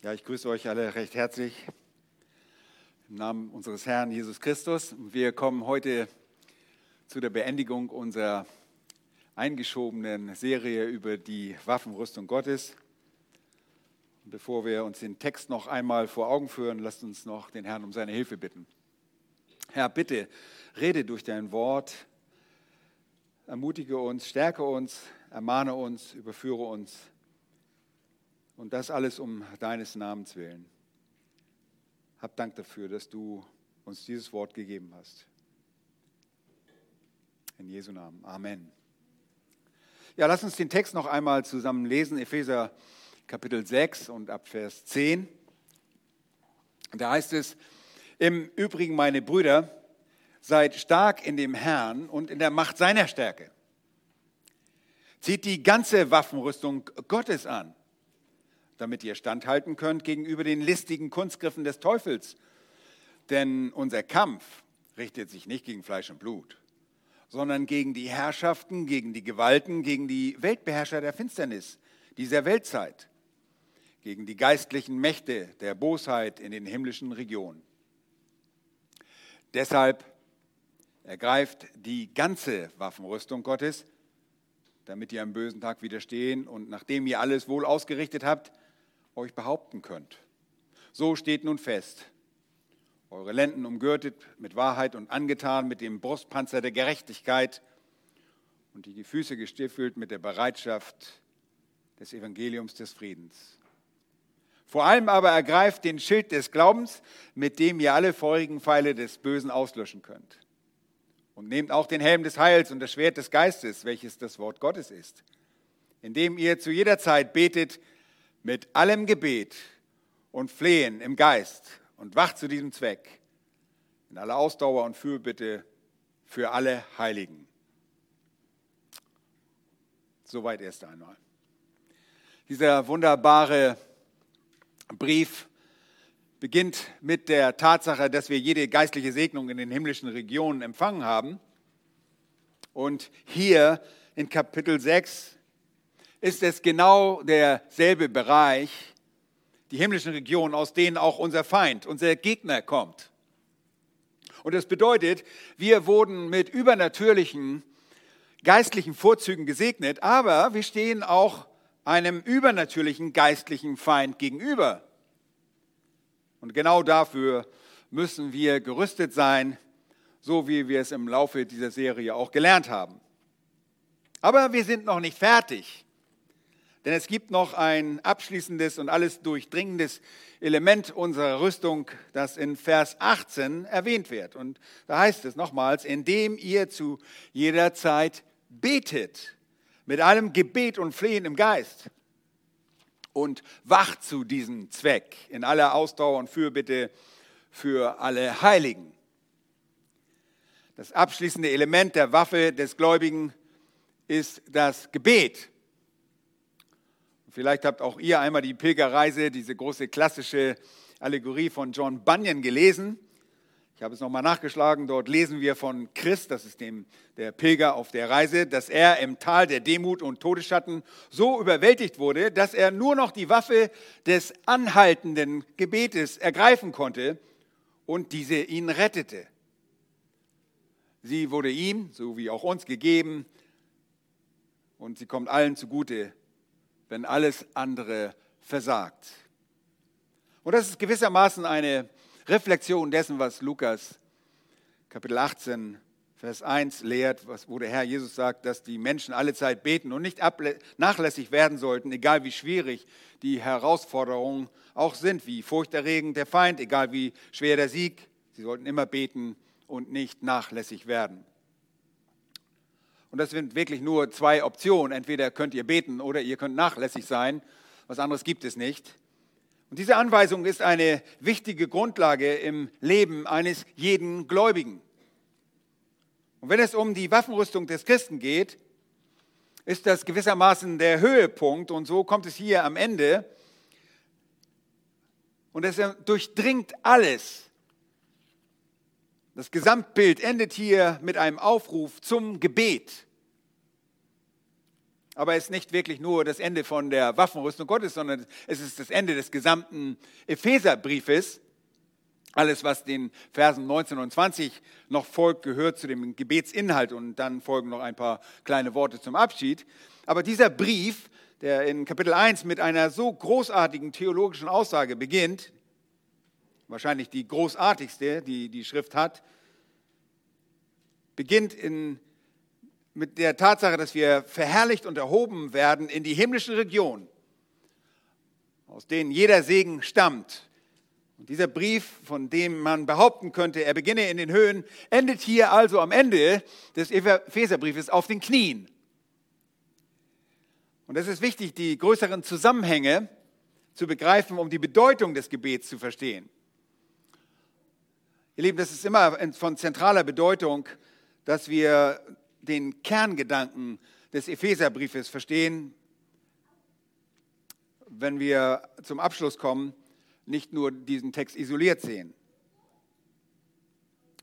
Ja, ich grüße euch alle recht herzlich im Namen unseres Herrn Jesus Christus. Wir kommen heute zu der Beendigung unserer eingeschobenen Serie über die Waffenrüstung Gottes. Bevor wir uns den Text noch einmal vor Augen führen, lasst uns noch den Herrn um seine Hilfe bitten. Herr, bitte rede durch dein Wort, ermutige uns, stärke uns, ermahne uns, überführe uns und das alles um deines Namens willen. Hab Dank dafür, dass du uns dieses Wort gegeben hast. In Jesu Namen. Amen. Ja, lass uns den Text noch einmal zusammen lesen. Epheser Kapitel 6 und ab Vers 10. Da heißt es, im Übrigen, meine Brüder, seid stark in dem Herrn und in der Macht seiner Stärke. Zieht die ganze Waffenrüstung Gottes an damit ihr standhalten könnt gegenüber den listigen Kunstgriffen des Teufels. Denn unser Kampf richtet sich nicht gegen Fleisch und Blut, sondern gegen die Herrschaften, gegen die Gewalten, gegen die Weltbeherrscher der Finsternis dieser Weltzeit, gegen die geistlichen Mächte der Bosheit in den himmlischen Regionen. Deshalb ergreift die ganze Waffenrüstung Gottes, damit ihr am bösen Tag widerstehen und nachdem ihr alles wohl ausgerichtet habt, euch behaupten könnt. So steht nun fest, eure Lenden umgürtet mit Wahrheit und angetan mit dem Brustpanzer der Gerechtigkeit und die Füße gestiefelt mit der Bereitschaft des Evangeliums des Friedens. Vor allem aber ergreift den Schild des Glaubens, mit dem ihr alle feurigen Pfeile des Bösen auslöschen könnt. Und nehmt auch den Helm des Heils und das Schwert des Geistes, welches das Wort Gottes ist, indem ihr zu jeder Zeit betet mit allem Gebet und Flehen im Geist und wacht zu diesem Zweck in aller Ausdauer und Fürbitte für alle Heiligen. Soweit erst einmal. Dieser wunderbare Brief beginnt mit der Tatsache, dass wir jede geistliche Segnung in den himmlischen Regionen empfangen haben. Und hier in Kapitel 6 ist es genau derselbe Bereich, die himmlischen Regionen, aus denen auch unser Feind, unser Gegner kommt. Und das bedeutet, wir wurden mit übernatürlichen geistlichen Vorzügen gesegnet, aber wir stehen auch einem übernatürlichen geistlichen Feind gegenüber. Und genau dafür müssen wir gerüstet sein, so wie wir es im Laufe dieser Serie auch gelernt haben. Aber wir sind noch nicht fertig. Denn es gibt noch ein abschließendes und alles durchdringendes Element unserer Rüstung, das in Vers 18 erwähnt wird. Und da heißt es nochmals, indem ihr zu jeder Zeit betet, mit allem Gebet und Flehen im Geist und wacht zu diesem Zweck in aller Ausdauer und Fürbitte für alle Heiligen. Das abschließende Element der Waffe des Gläubigen ist das Gebet. Vielleicht habt auch ihr einmal die Pilgerreise, diese große klassische Allegorie von John Bunyan gelesen. Ich habe es nochmal nachgeschlagen. Dort lesen wir von Christ, das ist dem, der Pilger auf der Reise, dass er im Tal der Demut und Todesschatten so überwältigt wurde, dass er nur noch die Waffe des anhaltenden Gebetes ergreifen konnte und diese ihn rettete. Sie wurde ihm, so wie auch uns, gegeben und sie kommt allen zugute, wenn alles andere versagt. Und das ist gewissermaßen eine Reflexion dessen, was Lukas Kapitel 18, Vers 1 lehrt, wo der Herr Jesus sagt, dass die Menschen alle Zeit beten und nicht nachlässig werden sollten, egal wie schwierig die Herausforderungen auch sind, wie furchterregend der Feind, egal wie schwer der Sieg. Sie sollten immer beten und nicht nachlässig werden. Und das sind wirklich nur zwei Optionen. Entweder könnt ihr beten oder ihr könnt nachlässig sein. Was anderes gibt es nicht. Und diese Anweisung ist eine wichtige Grundlage im Leben eines jeden Gläubigen. Und wenn es um die Waffenrüstung des Christen geht, ist das gewissermaßen der Höhepunkt und so kommt es hier am Ende. Und es durchdringt alles. Das Gesamtbild endet hier mit einem Aufruf zum Gebet. Aber es ist nicht wirklich nur das Ende von der Waffenrüstung Gottes, sondern es ist das Ende des gesamten Epheserbriefes. Alles, was den Versen 19 und 20 noch folgt, gehört zu dem Gebetsinhalt und dann folgen noch ein paar kleine Worte zum Abschied. Aber dieser Brief, der in Kapitel 1 mit einer so großartigen theologischen Aussage beginnt, wahrscheinlich die großartigste, die die Schrift hat, beginnt in, mit der Tatsache, dass wir verherrlicht und erhoben werden in die himmlischen Regionen, aus denen jeder Segen stammt. Und dieser Brief, von dem man behaupten könnte, er beginne in den Höhen, endet hier also am Ende des Epheserbriefes auf den Knien. Und es ist wichtig, die größeren Zusammenhänge zu begreifen, um die Bedeutung des Gebets zu verstehen. Ihr Lieben, das ist immer von zentraler Bedeutung, dass wir den Kerngedanken des Epheserbriefes verstehen, wenn wir zum Abschluss kommen, nicht nur diesen Text isoliert sehen.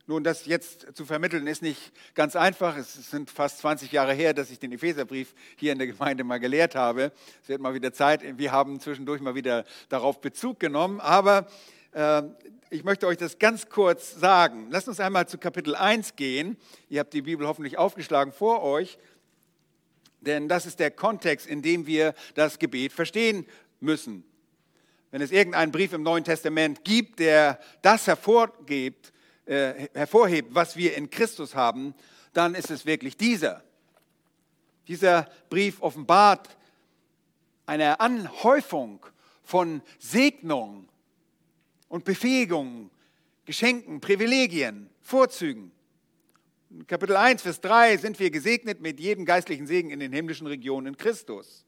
Nun, das jetzt zu vermitteln, ist nicht ganz einfach. Es sind fast 20 Jahre her, dass ich den Epheserbrief hier in der Gemeinde mal gelehrt habe. Es wird mal wieder Zeit. Wir haben zwischendurch mal wieder darauf Bezug genommen. Aber äh, ich möchte euch das ganz kurz sagen. Lasst uns einmal zu Kapitel 1 gehen. Ihr habt die Bibel hoffentlich aufgeschlagen vor euch, denn das ist der Kontext, in dem wir das Gebet verstehen müssen. Wenn es irgendeinen Brief im Neuen Testament gibt, der das hervorgebt, äh, hervorhebt, was wir in Christus haben, dann ist es wirklich dieser. Dieser Brief offenbart eine Anhäufung von Segnung, und Befähigungen, Geschenken, Privilegien, Vorzügen. In Kapitel 1, Vers 3 sind wir gesegnet mit jedem geistlichen Segen in den himmlischen Regionen in Christus.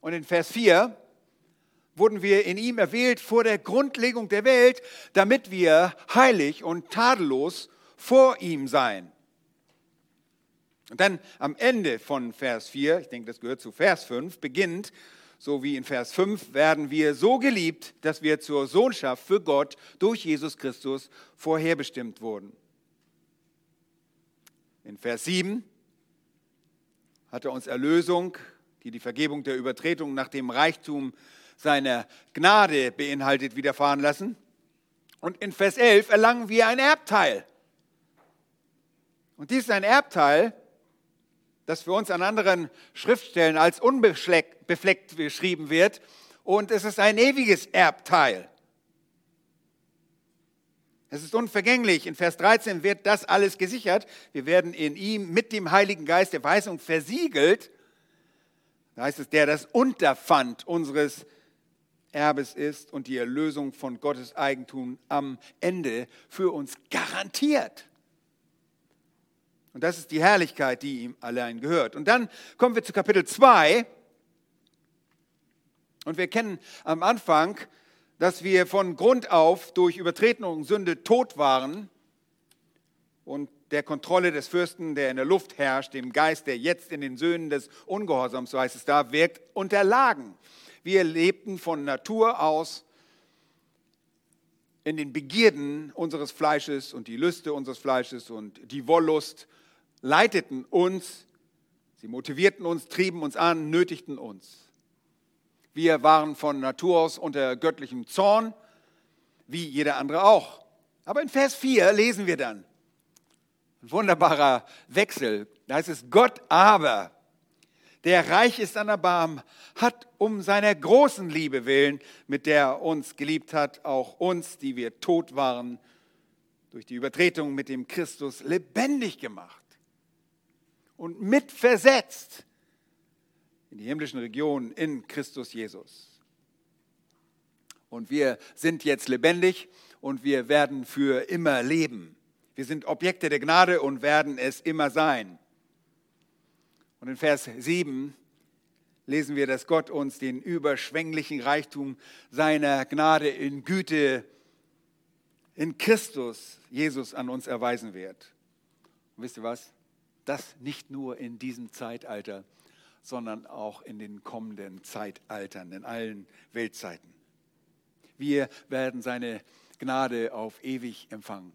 Und in Vers 4 wurden wir in ihm erwählt vor der Grundlegung der Welt, damit wir heilig und tadellos vor ihm seien. Und dann am Ende von Vers 4, ich denke, das gehört zu Vers 5, beginnt so wie in Vers 5, werden wir so geliebt, dass wir zur Sohnschaft für Gott durch Jesus Christus vorherbestimmt wurden. In Vers 7 hat er uns Erlösung, die die Vergebung der Übertretung nach dem Reichtum seiner Gnade beinhaltet, widerfahren lassen. Und in Vers 11 erlangen wir ein Erbteil. Und dies ist ein Erbteil, das für uns an anderen Schriftstellen als unbefleckt beschrieben wird. Und es ist ein ewiges Erbteil. Es ist unvergänglich. In Vers 13 wird das alles gesichert. Wir werden in ihm mit dem Heiligen Geist der Weisung versiegelt. Da heißt es, der das Unterpfand unseres Erbes ist und die Erlösung von Gottes Eigentum am Ende für uns garantiert. Und das ist die Herrlichkeit, die ihm allein gehört. Und dann kommen wir zu Kapitel 2. Und wir kennen am Anfang, dass wir von Grund auf durch Übertretung und Sünde tot waren und der Kontrolle des Fürsten, der in der Luft herrscht, dem Geist, der jetzt in den Söhnen des Ungehorsams, so heißt es da, wirkt, unterlagen. Wir lebten von Natur aus in den Begierden unseres Fleisches und die Lüste unseres Fleisches und die Wollust leiteten uns, sie motivierten uns, trieben uns an, nötigten uns. Wir waren von Natur aus unter göttlichem Zorn, wie jeder andere auch. Aber in Vers 4 lesen wir dann, ein wunderbarer Wechsel, da heißt es, Gott aber, der reich ist an Erbarmen, hat um seiner großen Liebe willen, mit der er uns geliebt hat, auch uns, die wir tot waren, durch die Übertretung mit dem Christus lebendig gemacht und mitversetzt in die himmlischen Regionen in Christus Jesus. Und wir sind jetzt lebendig und wir werden für immer leben. Wir sind Objekte der Gnade und werden es immer sein. Und in Vers 7 lesen wir, dass Gott uns den überschwänglichen Reichtum seiner Gnade in Güte in Christus Jesus an uns erweisen wird. Und wisst ihr was? Das nicht nur in diesem Zeitalter, sondern auch in den kommenden Zeitaltern, in allen Weltzeiten. Wir werden seine Gnade auf ewig empfangen.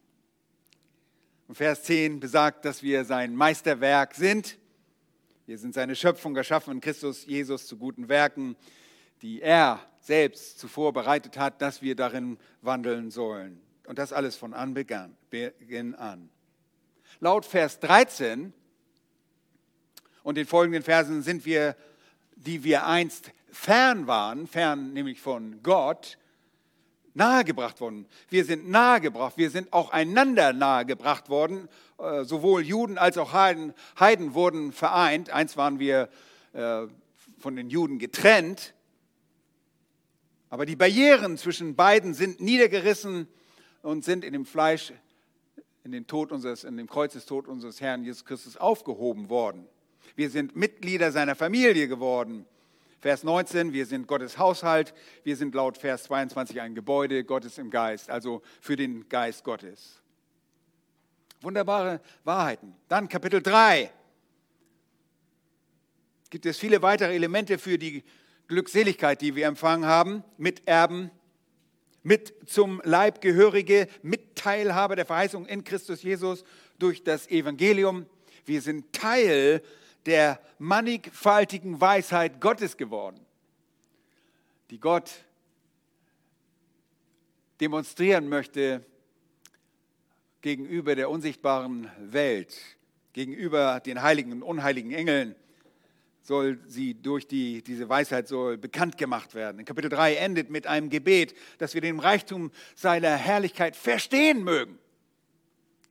Und Vers 10 besagt, dass wir sein Meisterwerk sind. Wir sind seine Schöpfung geschaffen in Christus Jesus zu guten Werken, die er selbst zuvor bereitet hat, dass wir darin wandeln sollen. Und das alles von Anbeginn an. Laut Vers 13 und den folgenden Versen sind wir, die wir einst fern waren, fern nämlich von Gott, nahegebracht worden. Wir sind nahegebracht, wir sind auch einander nahegebracht worden. Äh, sowohl Juden als auch Heiden, Heiden wurden vereint. Eins waren wir äh, von den Juden getrennt. Aber die Barrieren zwischen beiden sind niedergerissen und sind in dem Fleisch, in, den Tod unseres, in dem Kreuzestod unseres Herrn Jesus Christus aufgehoben worden. Wir sind Mitglieder seiner Familie geworden. Vers 19, wir sind Gottes Haushalt, wir sind laut Vers 22 ein Gebäude Gottes im Geist, also für den Geist Gottes. Wunderbare Wahrheiten. Dann Kapitel 3. Gibt es viele weitere Elemente für die Glückseligkeit, die wir empfangen haben, Miterben, mit zum Leib gehörige, Mitteilhaber der Verheißung in Christus Jesus durch das Evangelium. Wir sind Teil der mannigfaltigen Weisheit Gottes geworden, die Gott demonstrieren möchte gegenüber der unsichtbaren Welt, gegenüber den heiligen und unheiligen Engeln soll sie durch die, diese Weisheit soll bekannt gemacht werden. In Kapitel 3 endet mit einem Gebet, dass wir den Reichtum seiner Herrlichkeit verstehen mögen.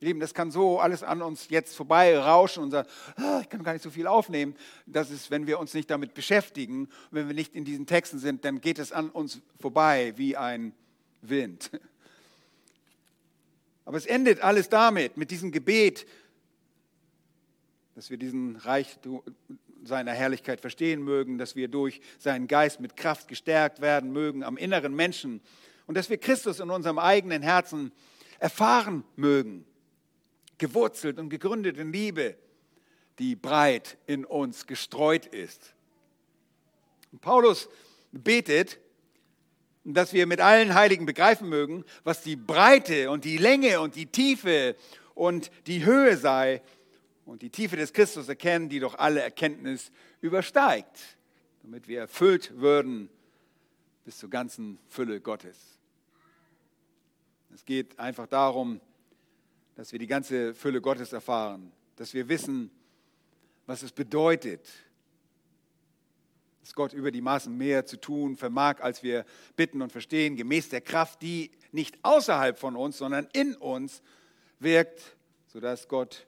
Lieben, das kann so alles an uns jetzt vorbei rauschen und sagen, ah, ich kann gar nicht so viel aufnehmen. Das ist, wenn wir uns nicht damit beschäftigen, wenn wir nicht in diesen Texten sind, dann geht es an uns vorbei wie ein Wind. Aber es endet alles damit, mit diesem Gebet, dass wir diesen Reichtum seiner Herrlichkeit verstehen mögen, dass wir durch seinen Geist mit Kraft gestärkt werden mögen am inneren Menschen und dass wir Christus in unserem eigenen Herzen erfahren mögen gewurzelt und gegründet in Liebe, die breit in uns gestreut ist. Und Paulus betet, dass wir mit allen Heiligen begreifen mögen, was die Breite und die Länge und die Tiefe und die Höhe sei und die Tiefe des Christus erkennen, die doch alle Erkenntnis übersteigt, damit wir erfüllt würden bis zur ganzen Fülle Gottes. Es geht einfach darum, dass wir die ganze Fülle Gottes erfahren, dass wir wissen, was es bedeutet, dass Gott über die Maßen mehr zu tun vermag, als wir bitten und verstehen, gemäß der Kraft, die nicht außerhalb von uns, sondern in uns wirkt, sodass Gott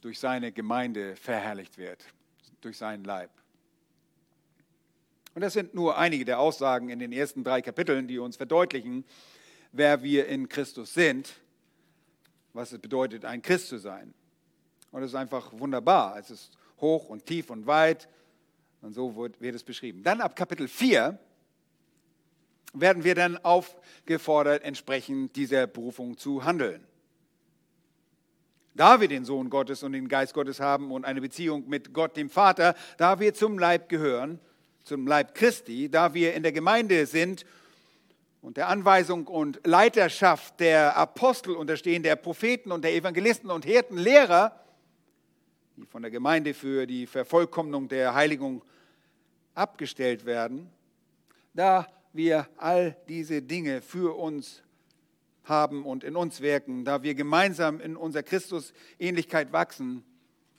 durch seine Gemeinde verherrlicht wird, durch seinen Leib. Und das sind nur einige der Aussagen in den ersten drei Kapiteln, die uns verdeutlichen, wer wir in Christus sind was es bedeutet, ein Christ zu sein. Und es ist einfach wunderbar. Es ist hoch und tief und weit. Und so wird, wird es beschrieben. Dann ab Kapitel 4 werden wir dann aufgefordert, entsprechend dieser Berufung zu handeln. Da wir den Sohn Gottes und den Geist Gottes haben und eine Beziehung mit Gott, dem Vater, da wir zum Leib gehören, zum Leib Christi, da wir in der Gemeinde sind und der Anweisung und Leiterschaft der Apostel unterstehen, der Propheten und der Evangelisten und Hirten, Lehrer, die von der Gemeinde für die Vervollkommnung der Heiligung abgestellt werden, da wir all diese Dinge für uns haben und in uns wirken, da wir gemeinsam in unserer Christusähnlichkeit wachsen,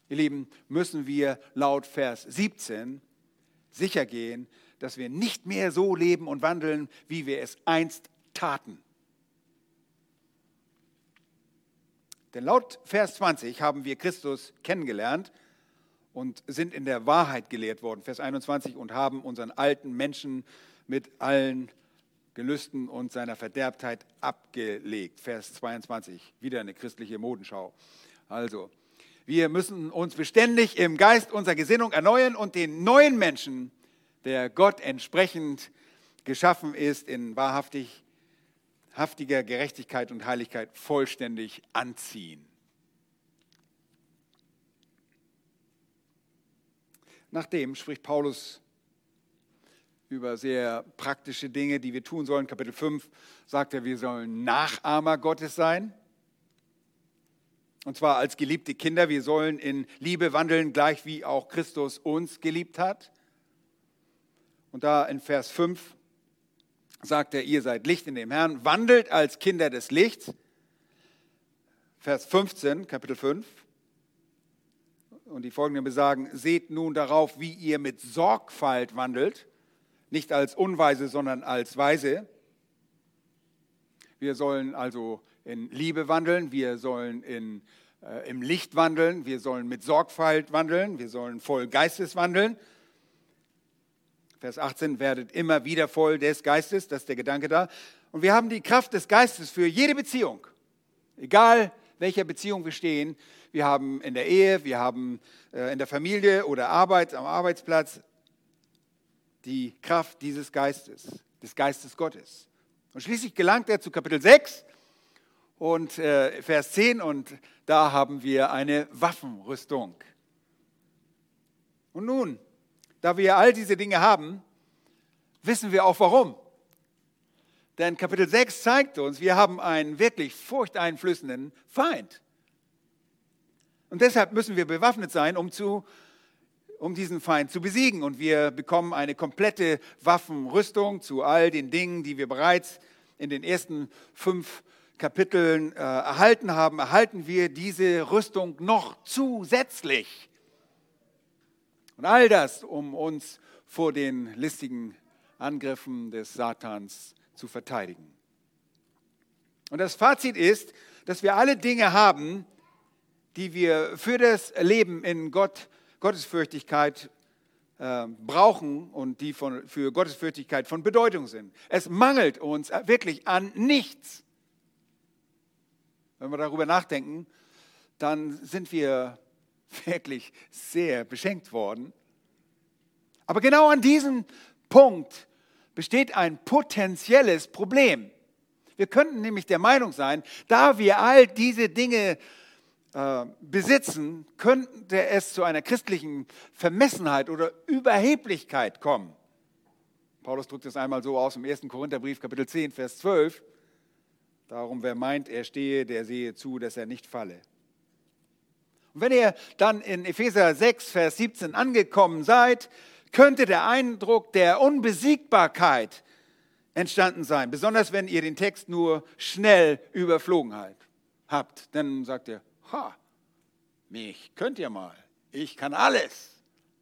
ihr Lieben, müssen wir laut Vers 17 sicher gehen, dass wir nicht mehr so leben und wandeln, wie wir es einst taten. Denn laut Vers 20 haben wir Christus kennengelernt und sind in der Wahrheit gelehrt worden. Vers 21 und haben unseren alten Menschen mit allen Gelüsten und seiner Verderbtheit abgelegt. Vers 22, wieder eine christliche Modenschau. Also, wir müssen uns beständig im Geist unserer Gesinnung erneuern und den neuen Menschen der Gott entsprechend geschaffen ist, in wahrhaftig haftiger Gerechtigkeit und Heiligkeit vollständig anziehen. Nachdem spricht Paulus über sehr praktische Dinge, die wir tun sollen. Kapitel 5 sagt er, wir sollen Nachahmer Gottes sein. Und zwar als geliebte Kinder. Wir sollen in Liebe wandeln, gleich wie auch Christus uns geliebt hat. Und da in Vers 5 sagt er, ihr seid Licht in dem Herrn, wandelt als Kinder des Lichts. Vers 15, Kapitel 5. Und die folgenden besagen, seht nun darauf, wie ihr mit Sorgfalt wandelt, nicht als Unweise, sondern als Weise. Wir sollen also in Liebe wandeln, wir sollen in, äh, im Licht wandeln, wir sollen mit Sorgfalt wandeln, wir sollen voll Geistes wandeln. Vers 18, werdet immer wieder voll des Geistes, das ist der Gedanke da. Und wir haben die Kraft des Geistes für jede Beziehung, egal welcher Beziehung wir stehen. Wir haben in der Ehe, wir haben äh, in der Familie oder Arbeit, am Arbeitsplatz die Kraft dieses Geistes, des Geistes Gottes. Und schließlich gelangt er zu Kapitel 6 und äh, Vers 10 und da haben wir eine Waffenrüstung. Und nun, da wir all diese Dinge haben, wissen wir auch warum. Denn Kapitel 6 zeigt uns, wir haben einen wirklich furchteinflößenden Feind. Und deshalb müssen wir bewaffnet sein, um, zu, um diesen Feind zu besiegen. Und wir bekommen eine komplette Waffenrüstung zu all den Dingen, die wir bereits in den ersten fünf Kapiteln äh, erhalten haben. Erhalten wir diese Rüstung noch zusätzlich. Und all das, um uns vor den listigen Angriffen des Satans zu verteidigen. Und das Fazit ist, dass wir alle Dinge haben, die wir für das Leben in Gott, Gottesfürchtigkeit äh, brauchen und die von, für Gottesfürchtigkeit von Bedeutung sind. Es mangelt uns wirklich an nichts. Wenn wir darüber nachdenken, dann sind wir wirklich sehr beschenkt worden. Aber genau an diesem Punkt besteht ein potenzielles Problem. Wir könnten nämlich der Meinung sein, da wir all diese Dinge äh, besitzen, könnte es zu einer christlichen Vermessenheit oder Überheblichkeit kommen. Paulus drückt es einmal so aus im 1. Korintherbrief, Kapitel 10, Vers 12. Darum, wer meint, er stehe, der sehe zu, dass er nicht falle. Und wenn ihr dann in Epheser 6, Vers 17 angekommen seid, könnte der Eindruck der Unbesiegbarkeit entstanden sein, besonders wenn ihr den Text nur schnell überflogen habt. Dann sagt ihr, ha, mich könnt ihr mal, ich kann alles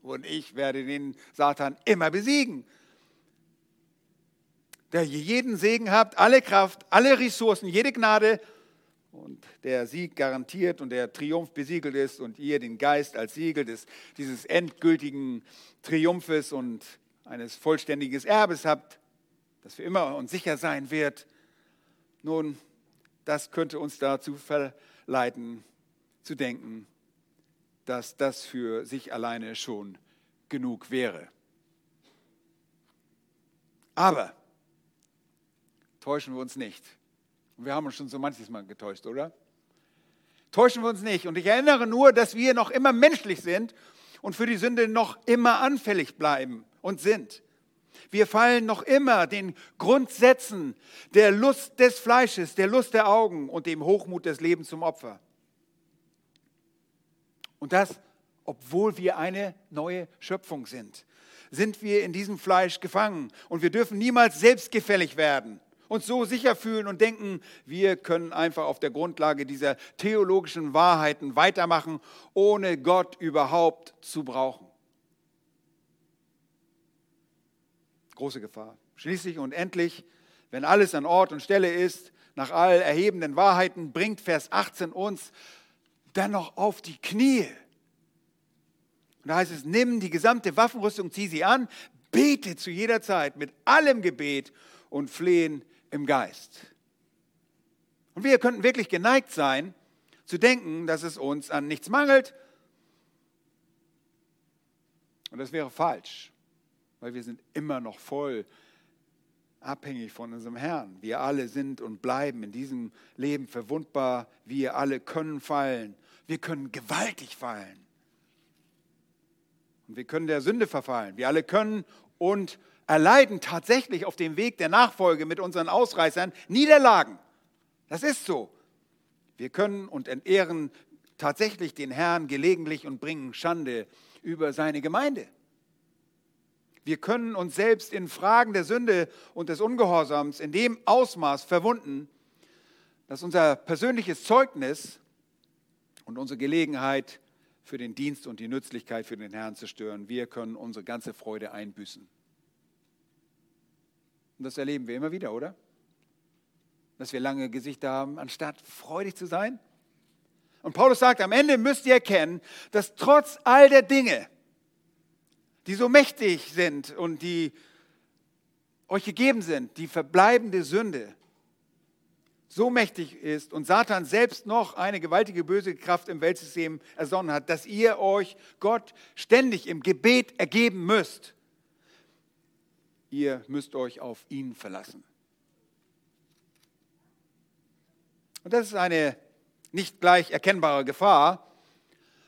und ich werde den Satan immer besiegen. Der ihr jeden Segen habt, alle Kraft, alle Ressourcen, jede Gnade und der Sieg garantiert und der Triumph besiegelt ist und ihr den Geist als Siegel des, dieses endgültigen Triumphes und eines vollständigen Erbes habt, das für immer und sicher sein wird. Nun, das könnte uns dazu verleiten, zu denken, dass das für sich alleine schon genug wäre. Aber täuschen wir uns nicht. Wir haben uns schon so manches Mal getäuscht, oder? Täuschen wir uns nicht. Und ich erinnere nur, dass wir noch immer menschlich sind und für die Sünde noch immer anfällig bleiben und sind. Wir fallen noch immer den Grundsätzen der Lust des Fleisches, der Lust der Augen und dem Hochmut des Lebens zum Opfer. Und das, obwohl wir eine neue Schöpfung sind, sind wir in diesem Fleisch gefangen. Und wir dürfen niemals selbstgefällig werden uns so sicher fühlen und denken, wir können einfach auf der Grundlage dieser theologischen Wahrheiten weitermachen, ohne Gott überhaupt zu brauchen. Große Gefahr. Schließlich und endlich, wenn alles an Ort und Stelle ist, nach all erhebenden Wahrheiten, bringt Vers 18 uns dennoch auf die Knie. Und da heißt es, nimm die gesamte Waffenrüstung, zieh sie an, bete zu jeder Zeit mit allem Gebet und Flehen im Geist. Und wir könnten wirklich geneigt sein, zu denken, dass es uns an nichts mangelt. Und das wäre falsch, weil wir sind immer noch voll abhängig von unserem Herrn. Wir alle sind und bleiben in diesem Leben verwundbar. Wir alle können fallen. Wir können gewaltig fallen. Und wir können der Sünde verfallen. Wir alle können und erleiden tatsächlich auf dem Weg der Nachfolge mit unseren Ausreißern Niederlagen. Das ist so. Wir können und entehren tatsächlich den Herrn gelegentlich und bringen Schande über seine Gemeinde. Wir können uns selbst in Fragen der Sünde und des Ungehorsams in dem Ausmaß verwunden, dass unser persönliches Zeugnis und unsere Gelegenheit für den Dienst und die Nützlichkeit für den Herrn zerstören. Wir können unsere ganze Freude einbüßen. Und das erleben wir immer wieder, oder? Dass wir lange Gesichter haben, anstatt freudig zu sein. Und Paulus sagt, am Ende müsst ihr erkennen, dass trotz all der Dinge, die so mächtig sind und die euch gegeben sind, die verbleibende Sünde so mächtig ist und Satan selbst noch eine gewaltige böse Kraft im Weltsystem ersonnen hat, dass ihr euch Gott ständig im Gebet ergeben müsst. Ihr müsst euch auf ihn verlassen. Und das ist eine nicht gleich erkennbare Gefahr,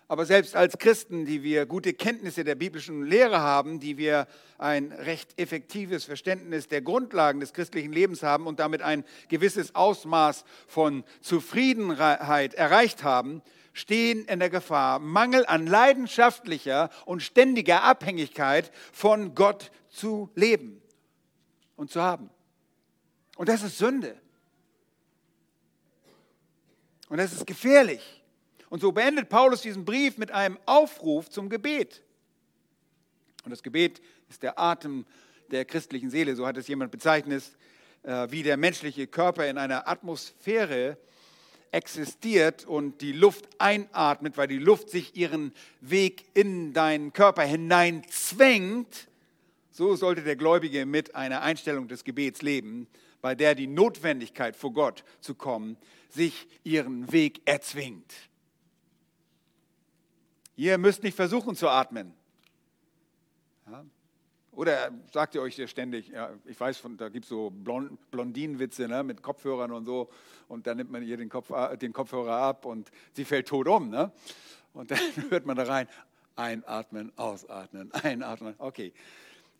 aber selbst als Christen, die wir gute Kenntnisse der biblischen Lehre haben, die wir ein recht effektives Verständnis der Grundlagen des christlichen Lebens haben und damit ein gewisses Ausmaß von Zufriedenheit erreicht haben, stehen in der Gefahr, Mangel an leidenschaftlicher und ständiger Abhängigkeit von Gott zu leben und zu haben. Und das ist Sünde. Und das ist gefährlich. Und so beendet Paulus diesen Brief mit einem Aufruf zum Gebet. Und das Gebet ist der Atem der christlichen Seele, so hat es jemand bezeichnet, äh, wie der menschliche Körper in einer Atmosphäre existiert und die Luft einatmet, weil die Luft sich ihren Weg in deinen Körper hinein zwängt. So sollte der Gläubige mit einer Einstellung des Gebets leben, bei der die Notwendigkeit vor Gott zu kommen sich ihren Weg erzwingt. Ihr müsst nicht versuchen zu atmen. Ja? Oder sagt ihr euch ja ständig, ja, ich weiß, von, da gibt es so Blond, Blondinenwitze ne, mit Kopfhörern und so, und dann nimmt man ihr den, Kopf, äh, den Kopfhörer ab und sie fällt tot um. Ne? Und dann hört man da rein, einatmen, ausatmen, einatmen. Okay.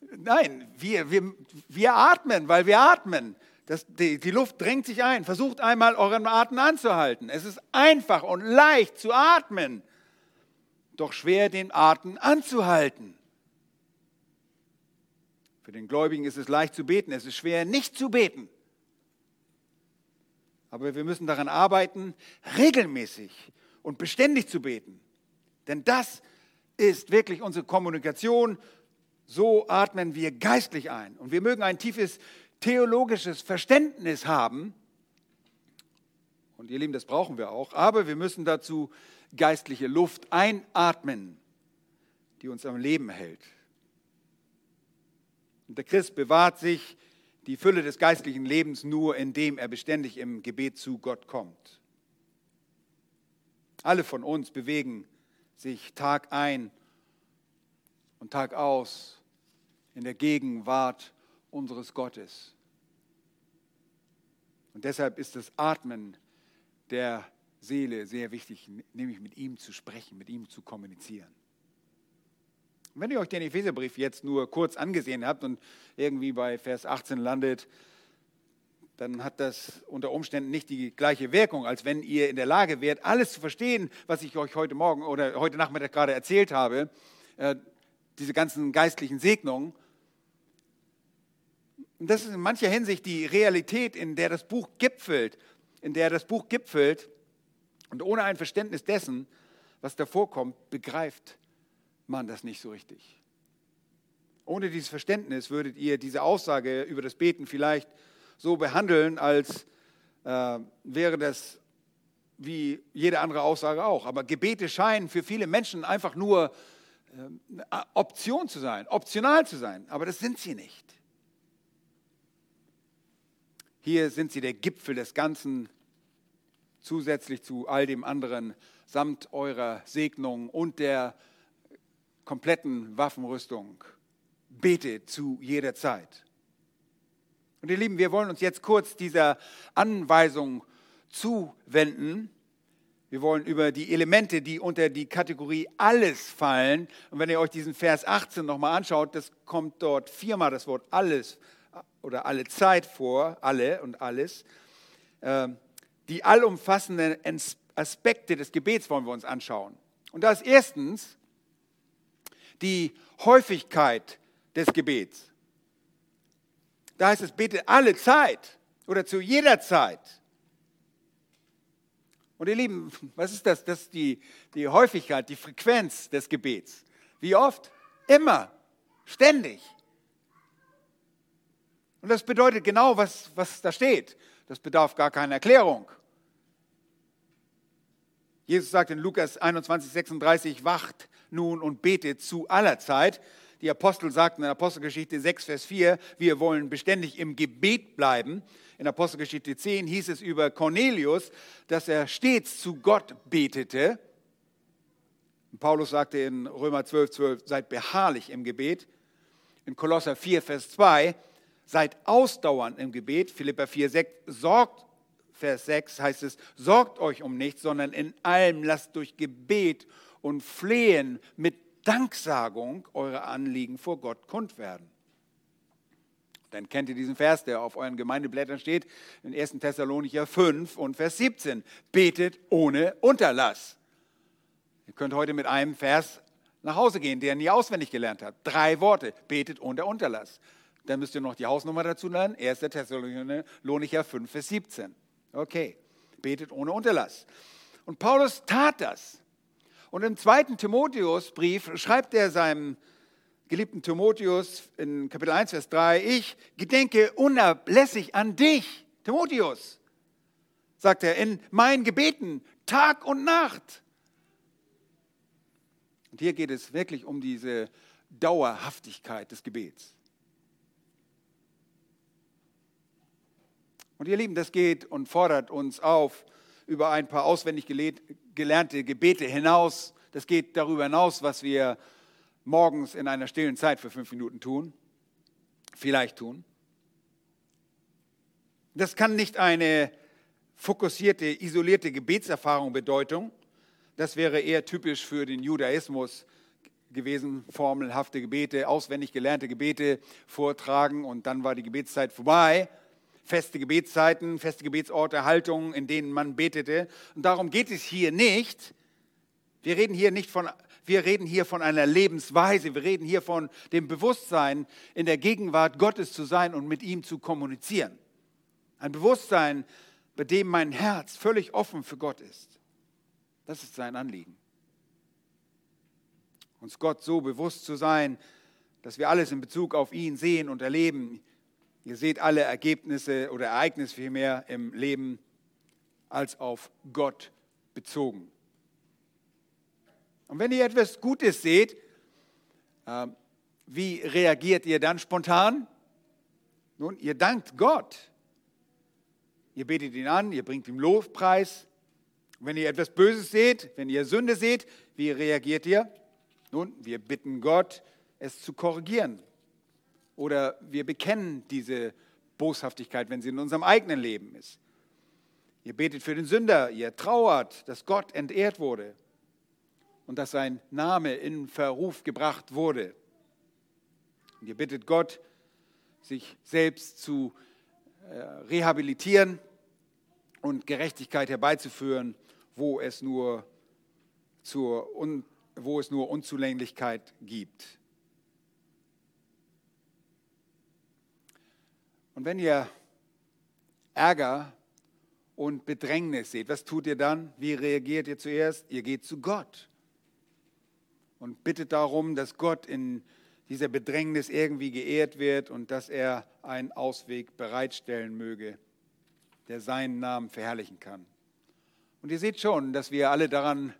Nein, wir, wir, wir atmen, weil wir atmen. Das, die, die Luft drängt sich ein. Versucht einmal euren Atem anzuhalten. Es ist einfach und leicht zu atmen doch schwer den Atem anzuhalten. Für den Gläubigen ist es leicht zu beten, es ist schwer nicht zu beten. Aber wir müssen daran arbeiten, regelmäßig und beständig zu beten. Denn das ist wirklich unsere Kommunikation. So atmen wir geistlich ein. Und wir mögen ein tiefes theologisches Verständnis haben. Und ihr Lieben, das brauchen wir auch. Aber wir müssen dazu geistliche Luft einatmen, die uns am Leben hält. Und der Christ bewahrt sich die Fülle des geistlichen Lebens nur, indem er beständig im Gebet zu Gott kommt. Alle von uns bewegen sich Tag ein und Tag aus in der Gegenwart unseres Gottes. Und deshalb ist das Atmen der Seele sehr wichtig, nämlich mit ihm zu sprechen, mit ihm zu kommunizieren. Und wenn ihr euch den Epheserbrief jetzt nur kurz angesehen habt und irgendwie bei Vers 18 landet, dann hat das unter Umständen nicht die gleiche Wirkung, als wenn ihr in der Lage wärt, alles zu verstehen, was ich euch heute Morgen oder heute Nachmittag gerade erzählt habe, äh, diese ganzen geistlichen Segnungen. Und das ist in mancher Hinsicht die Realität, in der das Buch gipfelt, in der das Buch gipfelt, und ohne ein Verständnis dessen, was davor kommt, begreift man das nicht so richtig. Ohne dieses Verständnis würdet ihr diese Aussage über das Beten vielleicht so behandeln, als äh, wäre das wie jede andere Aussage auch. Aber Gebete scheinen für viele Menschen einfach nur äh, Option zu sein, optional zu sein. Aber das sind sie nicht. Hier sind sie der Gipfel des Ganzen zusätzlich zu all dem anderen, samt eurer Segnung und der kompletten Waffenrüstung. Bete zu jeder Zeit. Und ihr Lieben, wir wollen uns jetzt kurz dieser Anweisung zuwenden. Wir wollen über die Elemente, die unter die Kategorie alles fallen. Und wenn ihr euch diesen Vers 18 nochmal anschaut, das kommt dort viermal das Wort alles oder alle Zeit vor, alle und alles. Ähm, die allumfassende Aspekte des Gebets wollen wir uns anschauen. Und da ist erstens die Häufigkeit des Gebets. Da heißt es, bete alle Zeit oder zu jeder Zeit. Und ihr Lieben, was ist das? Das ist die, die Häufigkeit, die Frequenz des Gebets. Wie oft? Immer, ständig. Und das bedeutet genau, was, was da steht. Das bedarf gar keiner Erklärung. Jesus sagt in Lukas 21, 36, wacht nun und betet zu aller Zeit. Die Apostel sagten in Apostelgeschichte 6, Vers 4, wir wollen beständig im Gebet bleiben. In Apostelgeschichte 10 hieß es über Cornelius, dass er stets zu Gott betete. Paulus sagte in Römer 12, 12, seid beharrlich im Gebet. In Kolosser 4, Vers 2, seid ausdauernd im Gebet. Philippa 4, 6, sorgt, Vers 6 heißt es, sorgt euch um nichts, sondern in allem lasst durch Gebet und Flehen mit Danksagung eure Anliegen vor Gott kund werden. Dann kennt ihr diesen Vers, der auf euren Gemeindeblättern steht, in 1. Thessalonicher 5 und Vers 17. Betet ohne Unterlass. Ihr könnt heute mit einem Vers nach Hause gehen, der ihr nie auswendig gelernt habt. Drei Worte. Betet ohne Unterlass. Dann müsst ihr noch die Hausnummer dazu lernen. 1. Thessalonicher 5, Vers 17. Okay. Betet ohne Unterlass. Und Paulus tat das. Und im zweiten Timotheusbrief schreibt er seinem geliebten Timotheus in Kapitel 1, Vers 3, ich gedenke unablässig an dich, Timotheus, sagt er, in meinen Gebeten, Tag und Nacht. Und hier geht es wirklich um diese Dauerhaftigkeit des Gebets. Und ihr Lieben, das geht und fordert uns auf, über ein paar auswendig gelernte Gebete hinaus. Das geht darüber hinaus, was wir morgens in einer stillen Zeit für fünf Minuten tun, vielleicht tun. Das kann nicht eine fokussierte, isolierte Gebetserfahrung bedeuten. Das wäre eher typisch für den Judaismus gewesen, formelhafte Gebete, auswendig gelernte Gebete vortragen und dann war die Gebetszeit vorbei feste Gebetszeiten, feste Gebetsorte, Haltungen, in denen man betete. Und darum geht es hier nicht. Wir reden hier nicht von, wir reden hier von einer Lebensweise. Wir reden hier von dem Bewusstsein, in der Gegenwart Gottes zu sein und mit ihm zu kommunizieren. Ein Bewusstsein, bei dem mein Herz völlig offen für Gott ist. Das ist sein Anliegen. Uns Gott so bewusst zu sein, dass wir alles in Bezug auf ihn sehen und erleben, Ihr seht alle Ergebnisse oder Ereignisse vielmehr im Leben als auf Gott bezogen. Und wenn ihr etwas Gutes seht, äh, wie reagiert ihr dann spontan? Nun, ihr dankt Gott. Ihr betet ihn an, ihr bringt ihm Lobpreis. wenn ihr etwas Böses seht, wenn ihr Sünde seht, wie reagiert ihr? Nun, wir bitten Gott, es zu korrigieren. Oder wir bekennen diese Boshaftigkeit, wenn sie in unserem eigenen Leben ist. Ihr betet für den Sünder, ihr trauert, dass Gott entehrt wurde und dass sein Name in Verruf gebracht wurde. Und ihr bittet Gott, sich selbst zu äh, rehabilitieren und Gerechtigkeit herbeizuführen, wo es nur, zur, wo es nur Unzulänglichkeit gibt. Und wenn ihr Ärger und Bedrängnis seht, was tut ihr dann? Wie reagiert ihr zuerst? Ihr geht zu Gott und bittet darum, dass Gott in dieser Bedrängnis irgendwie geehrt wird und dass er einen Ausweg bereitstellen möge, der seinen Namen verherrlichen kann. Und ihr seht schon, dass wir alle daran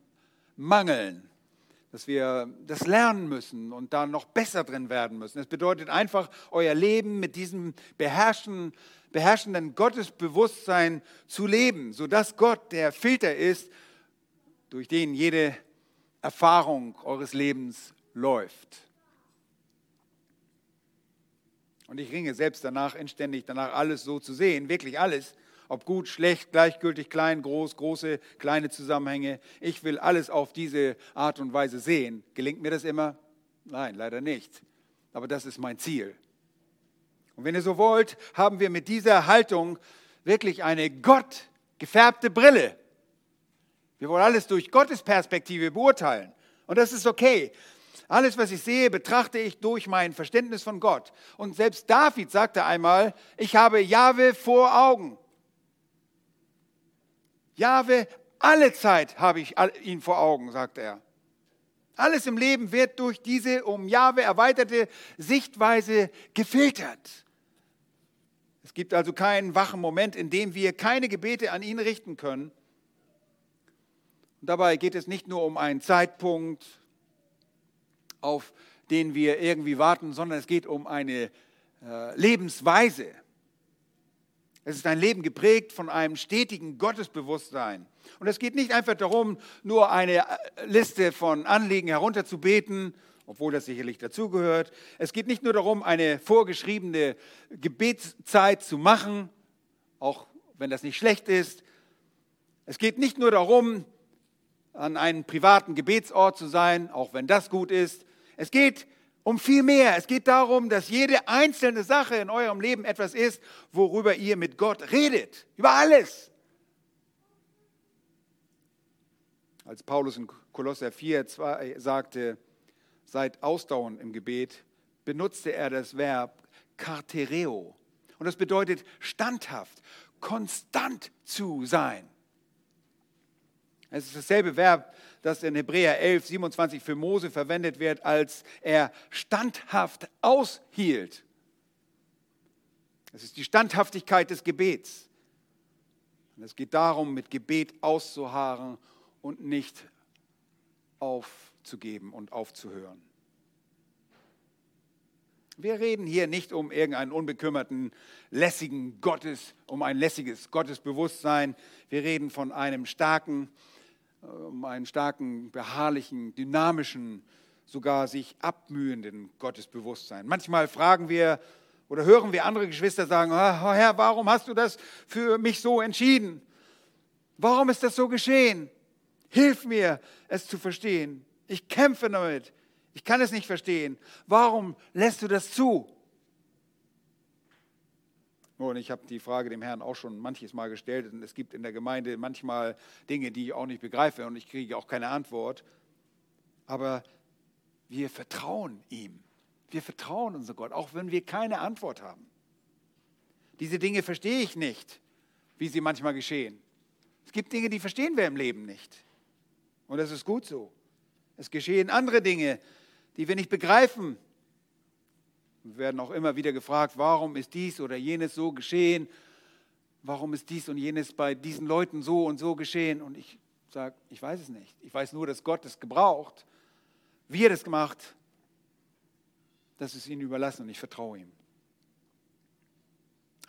mangeln, dass wir das lernen müssen und da noch besser drin werden müssen. Das bedeutet einfach, euer Leben mit diesem beherrschen, beherrschenden Gottesbewusstsein zu leben, sodass Gott der Filter ist, durch den jede Erfahrung eures Lebens läuft. Und ich ringe selbst danach, inständig danach, alles so zu sehen, wirklich alles, ob gut, schlecht, gleichgültig, klein, groß, große, kleine Zusammenhänge. Ich will alles auf diese Art und Weise sehen. Gelingt mir das immer? Nein, leider nicht. Aber das ist mein Ziel. Und wenn ihr so wollt, haben wir mit dieser Haltung wirklich eine Gott gefärbte Brille. Wir wollen alles durch Gottes Perspektive beurteilen. Und das ist okay. Alles, was ich sehe, betrachte ich durch mein Verständnis von Gott. Und selbst David sagte einmal, ich habe Jahwe vor Augen. Jahwe, alle Zeit habe ich ihn vor Augen, sagt er. Alles im Leben wird durch diese um Jahwe erweiterte Sichtweise gefiltert. Es gibt also keinen wachen Moment, in dem wir keine Gebete an ihn richten können. Und dabei geht es nicht nur um einen Zeitpunkt, auf den wir irgendwie warten, sondern es geht um eine äh, Lebensweise. Es ist ein Leben geprägt von einem stetigen Gottesbewusstsein. Und es geht nicht einfach darum, nur eine äh, Liste von Anliegen herunterzubeten, obwohl das sicherlich dazugehört. Es geht nicht nur darum, eine vorgeschriebene Gebetszeit zu machen, auch wenn das nicht schlecht ist. Es geht nicht nur darum, an einem privaten Gebetsort zu sein, auch wenn das gut ist. Es geht um viel mehr. Es geht darum, dass jede einzelne Sache in eurem Leben etwas ist, worüber ihr mit Gott redet. Über alles. Als Paulus in Kolosser 4 2 sagte, seid ausdauernd im Gebet, benutzte er das Verb kartereo. Und das bedeutet standhaft, konstant zu sein. Es ist dasselbe Verb, das in Hebräer 11, 27 für Mose verwendet wird, als er standhaft aushielt. Es ist die Standhaftigkeit des Gebets. Und es geht darum, mit Gebet auszuharren und nicht aufzugeben und aufzuhören. Wir reden hier nicht um irgendeinen unbekümmerten, lässigen Gottes, um ein lässiges Gottesbewusstsein. Wir reden von einem starken, um einen starken, beharrlichen, dynamischen, sogar sich abmühenden Gottesbewusstsein. Manchmal fragen wir oder hören wir andere Geschwister sagen, oh Herr, warum hast du das für mich so entschieden? Warum ist das so geschehen? Hilf mir, es zu verstehen. Ich kämpfe damit. Ich kann es nicht verstehen. Warum lässt du das zu? Und ich habe die Frage dem Herrn auch schon manches Mal gestellt. Und es gibt in der Gemeinde manchmal Dinge, die ich auch nicht begreife und ich kriege auch keine Antwort. Aber wir vertrauen ihm. Wir vertrauen unser Gott, auch wenn wir keine Antwort haben. Diese Dinge verstehe ich nicht, wie sie manchmal geschehen. Es gibt Dinge, die verstehen wir im Leben nicht. Und das ist gut so. Es geschehen andere Dinge, die wir nicht begreifen, wir werden auch immer wieder gefragt, warum ist dies oder jenes so geschehen? Warum ist dies und jenes bei diesen Leuten so und so geschehen? Und ich sage, ich weiß es nicht. Ich weiß nur, dass Gott es gebraucht. Wie er das gemacht, das ist ihm überlassen und ich vertraue ihm.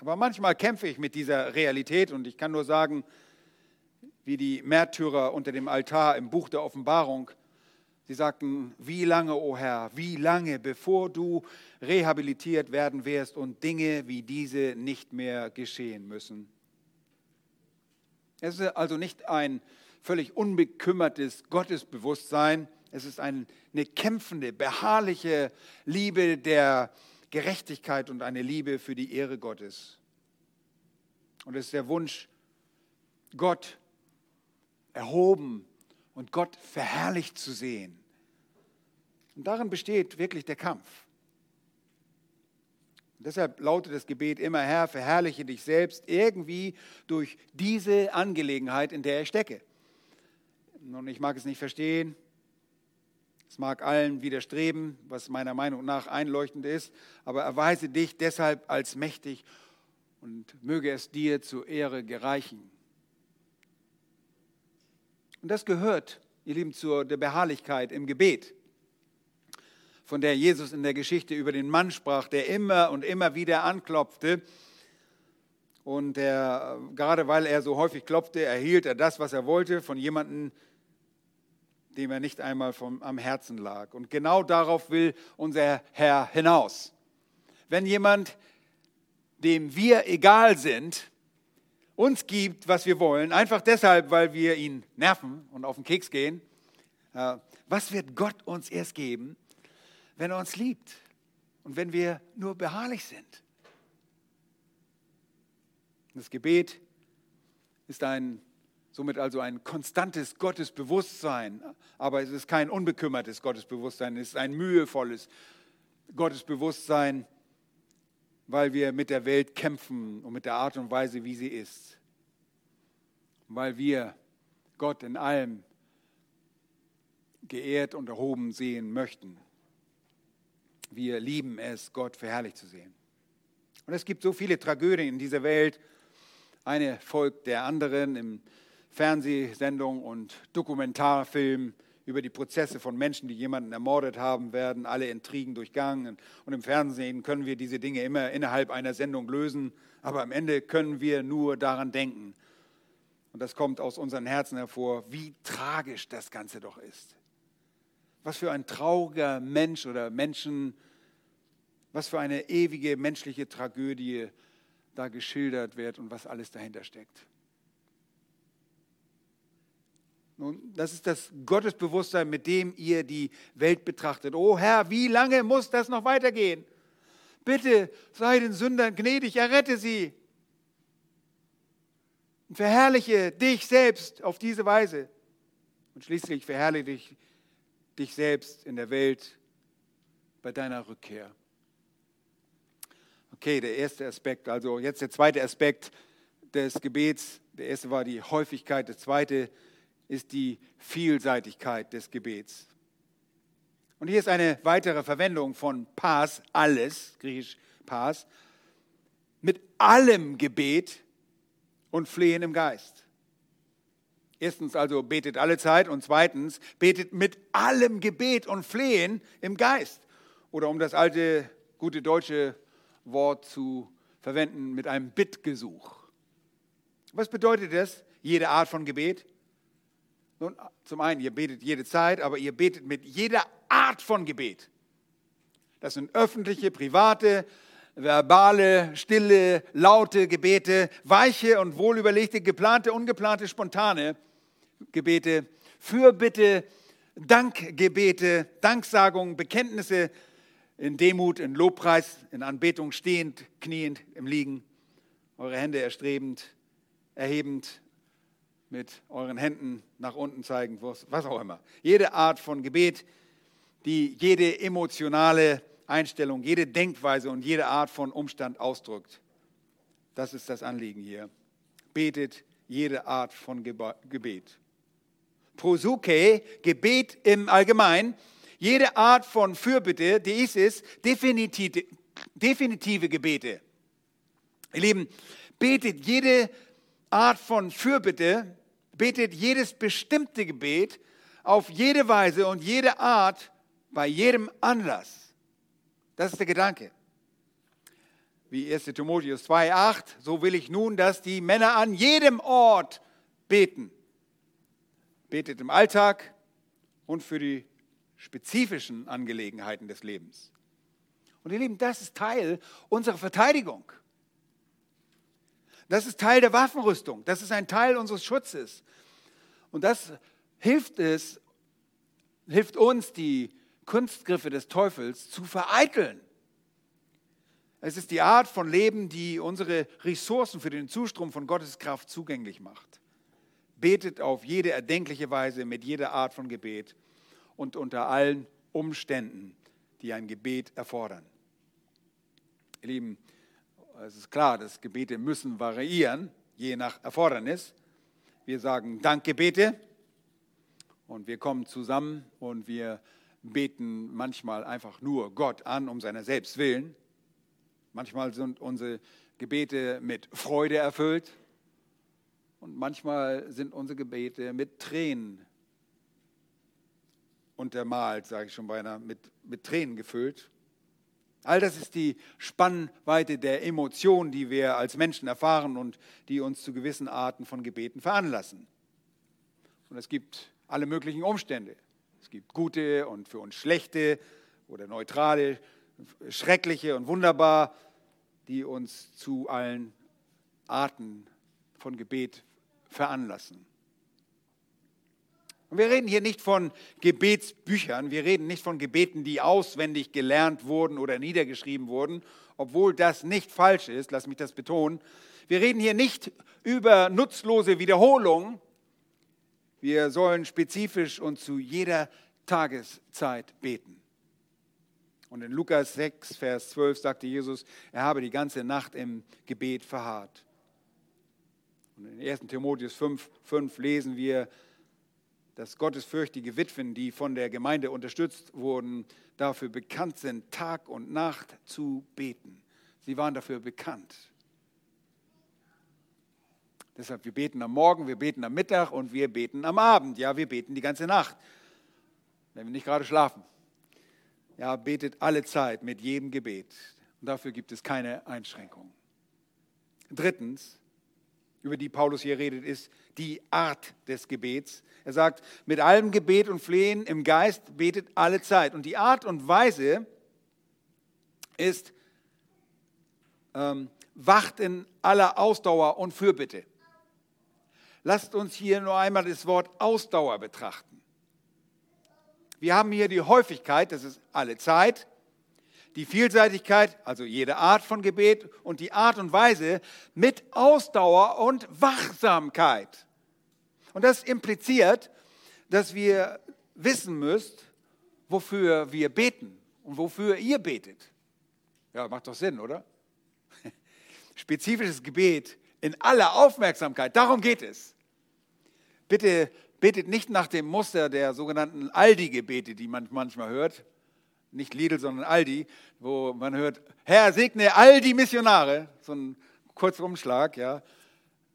Aber manchmal kämpfe ich mit dieser Realität und ich kann nur sagen, wie die Märtyrer unter dem Altar im Buch der Offenbarung, Sie sagten, wie lange, o oh Herr, wie lange, bevor du rehabilitiert werden wirst und Dinge wie diese nicht mehr geschehen müssen. Es ist also nicht ein völlig unbekümmertes Gottesbewusstsein, es ist eine kämpfende, beharrliche Liebe der Gerechtigkeit und eine Liebe für die Ehre Gottes. Und es ist der Wunsch, Gott erhoben und Gott verherrlicht zu sehen. Und darin besteht wirklich der Kampf. Und deshalb lautet das Gebet immer, Herr, verherrliche dich selbst irgendwie durch diese Angelegenheit, in der ich stecke. Und ich mag es nicht verstehen, es mag allen widerstreben, was meiner Meinung nach einleuchtend ist, aber erweise dich deshalb als mächtig und möge es dir zur Ehre gereichen. Und das gehört, ihr Lieben, zur der Beharrlichkeit im Gebet von der Jesus in der Geschichte über den Mann sprach, der immer und immer wieder anklopfte. Und der, gerade weil er so häufig klopfte, erhielt er das, was er wollte, von jemandem, dem er nicht einmal vom, am Herzen lag. Und genau darauf will unser Herr hinaus. Wenn jemand, dem wir egal sind, uns gibt, was wir wollen, einfach deshalb, weil wir ihn nerven und auf den Keks gehen, äh, was wird Gott uns erst geben, wenn er uns liebt und wenn wir nur beharrlich sind. Das Gebet ist ein Somit also ein konstantes Gottesbewusstsein, aber es ist kein unbekümmertes Gottesbewusstsein, es ist ein mühevolles Gottesbewusstsein, weil wir mit der Welt kämpfen und mit der Art und Weise, wie sie ist. Weil wir Gott in allem geehrt und erhoben sehen möchten. Wir lieben es, Gott verherrlicht zu sehen. Und es gibt so viele Tragödien in dieser Welt. Eine folgt der anderen im Fernsehsendung und Dokumentarfilm über die Prozesse von Menschen, die jemanden ermordet haben, werden alle Intrigen durchgangen. Und im Fernsehen können wir diese Dinge immer innerhalb einer Sendung lösen, aber am Ende können wir nur daran denken. Und das kommt aus unseren Herzen hervor, wie tragisch das Ganze doch ist. Was für ein trauriger Mensch oder Menschen, was für eine ewige menschliche Tragödie da geschildert wird und was alles dahinter steckt. Nun, das ist das Gottesbewusstsein, mit dem ihr die Welt betrachtet. Oh Herr, wie lange muss das noch weitergehen? Bitte sei den Sündern gnädig, errette sie. Und verherrliche dich selbst auf diese Weise. Und schließlich verherrliche dich dich selbst in der Welt bei deiner Rückkehr. Okay, der erste Aspekt, also jetzt der zweite Aspekt des Gebets. Der erste war die Häufigkeit, der zweite ist die Vielseitigkeit des Gebets. Und hier ist eine weitere Verwendung von Pas, alles, griechisch Pas, mit allem Gebet und Flehen im Geist. Erstens also betet alle Zeit und zweitens betet mit allem Gebet und Flehen im Geist. Oder um das alte gute deutsche Wort zu verwenden, mit einem Bittgesuch. Was bedeutet das? Jede Art von Gebet? Nun, zum einen, ihr betet jede Zeit, aber ihr betet mit jeder Art von Gebet. Das sind öffentliche, private, verbale, stille, laute Gebete, weiche und wohlüberlegte, geplante, ungeplante, spontane Gebete, Fürbitte, Dankgebete, Danksagungen, Bekenntnisse in Demut, in Lobpreis, in Anbetung, stehend, kniend, im Liegen, eure Hände erstrebend, erhebend, mit euren Händen nach unten zeigen, was auch immer. Jede Art von Gebet, die jede emotionale Einstellung, jede Denkweise und jede Art von Umstand ausdrückt. Das ist das Anliegen hier. Betet jede Art von Gebet. Prosuke, Gebet im Allgemeinen, jede Art von Fürbitte, die ist es, definitive, definitive Gebete. Ihr Lieben, betet jede Art von Fürbitte, betet jedes bestimmte Gebet auf jede Weise und jede Art bei jedem Anlass. Das ist der Gedanke. Wie 1 Timotheus 2,8, so will ich nun, dass die Männer an jedem Ort beten betet im Alltag und für die spezifischen Angelegenheiten des Lebens. Und ihr Lieben, das ist Teil unserer Verteidigung. Das ist Teil der Waffenrüstung. Das ist ein Teil unseres Schutzes. Und das hilft es, hilft uns, die Kunstgriffe des Teufels zu vereiteln. Es ist die Art von Leben, die unsere Ressourcen für den Zustrom von Gottes Kraft zugänglich macht. Betet auf jede erdenkliche Weise mit jeder Art von Gebet und unter allen Umständen, die ein Gebet erfordern. Ihr Lieben, es ist klar, dass Gebete müssen variieren, je nach Erfordernis. Wir sagen Dankgebete und wir kommen zusammen und wir beten manchmal einfach nur Gott an, um seiner selbst willen. Manchmal sind unsere Gebete mit Freude erfüllt und manchmal sind unsere Gebete mit Tränen untermalt, sage ich schon beinahe, mit, mit Tränen gefüllt. All das ist die Spannweite der Emotionen, die wir als Menschen erfahren und die uns zu gewissen Arten von Gebeten veranlassen. Und es gibt alle möglichen Umstände. Es gibt gute und für uns schlechte oder neutrale, schreckliche und wunderbar, die uns zu allen Arten von Gebet veranlassen. Und wir reden hier nicht von Gebetsbüchern, wir reden nicht von Gebeten, die auswendig gelernt wurden oder niedergeschrieben wurden, obwohl das nicht falsch ist, lass mich das betonen. Wir reden hier nicht über nutzlose Wiederholungen Wir sollen spezifisch und zu jeder Tageszeit beten. Und in Lukas 6, Vers 12 sagte Jesus, er habe die ganze Nacht im Gebet verharrt. Und in 1 Timotheus 5, 5 lesen wir, dass gottesfürchtige Witwen, die von der Gemeinde unterstützt wurden, dafür bekannt sind, Tag und Nacht zu beten. Sie waren dafür bekannt. Deshalb, wir beten am Morgen, wir beten am Mittag und wir beten am Abend. Ja, wir beten die ganze Nacht, wenn wir nicht gerade schlafen. Ja, betet alle Zeit mit jedem Gebet. Und dafür gibt es keine Einschränkungen. Drittens, über die Paulus hier redet, ist die Art des Gebets. Er sagt, mit allem Gebet und Flehen im Geist betet alle Zeit. Und die Art und Weise ist, ähm, wacht in aller Ausdauer und Fürbitte. Lasst uns hier nur einmal das Wort Ausdauer betrachten. Wir haben hier die Häufigkeit, das ist alle Zeit, die Vielseitigkeit, also jede Art von Gebet und die Art und Weise mit Ausdauer und Wachsamkeit. Und das impliziert, dass wir wissen müsst, wofür wir beten und wofür ihr betet. Ja, macht doch Sinn, oder? Spezifisches Gebet in aller Aufmerksamkeit. Darum geht es. Bitte betet nicht nach dem Muster der sogenannten Aldi-Gebete, die man manchmal hört. Nicht Lidl, sondern Aldi, wo man hört, Herr, segne all die Missionare. So ein kurzer Umschlag, ja.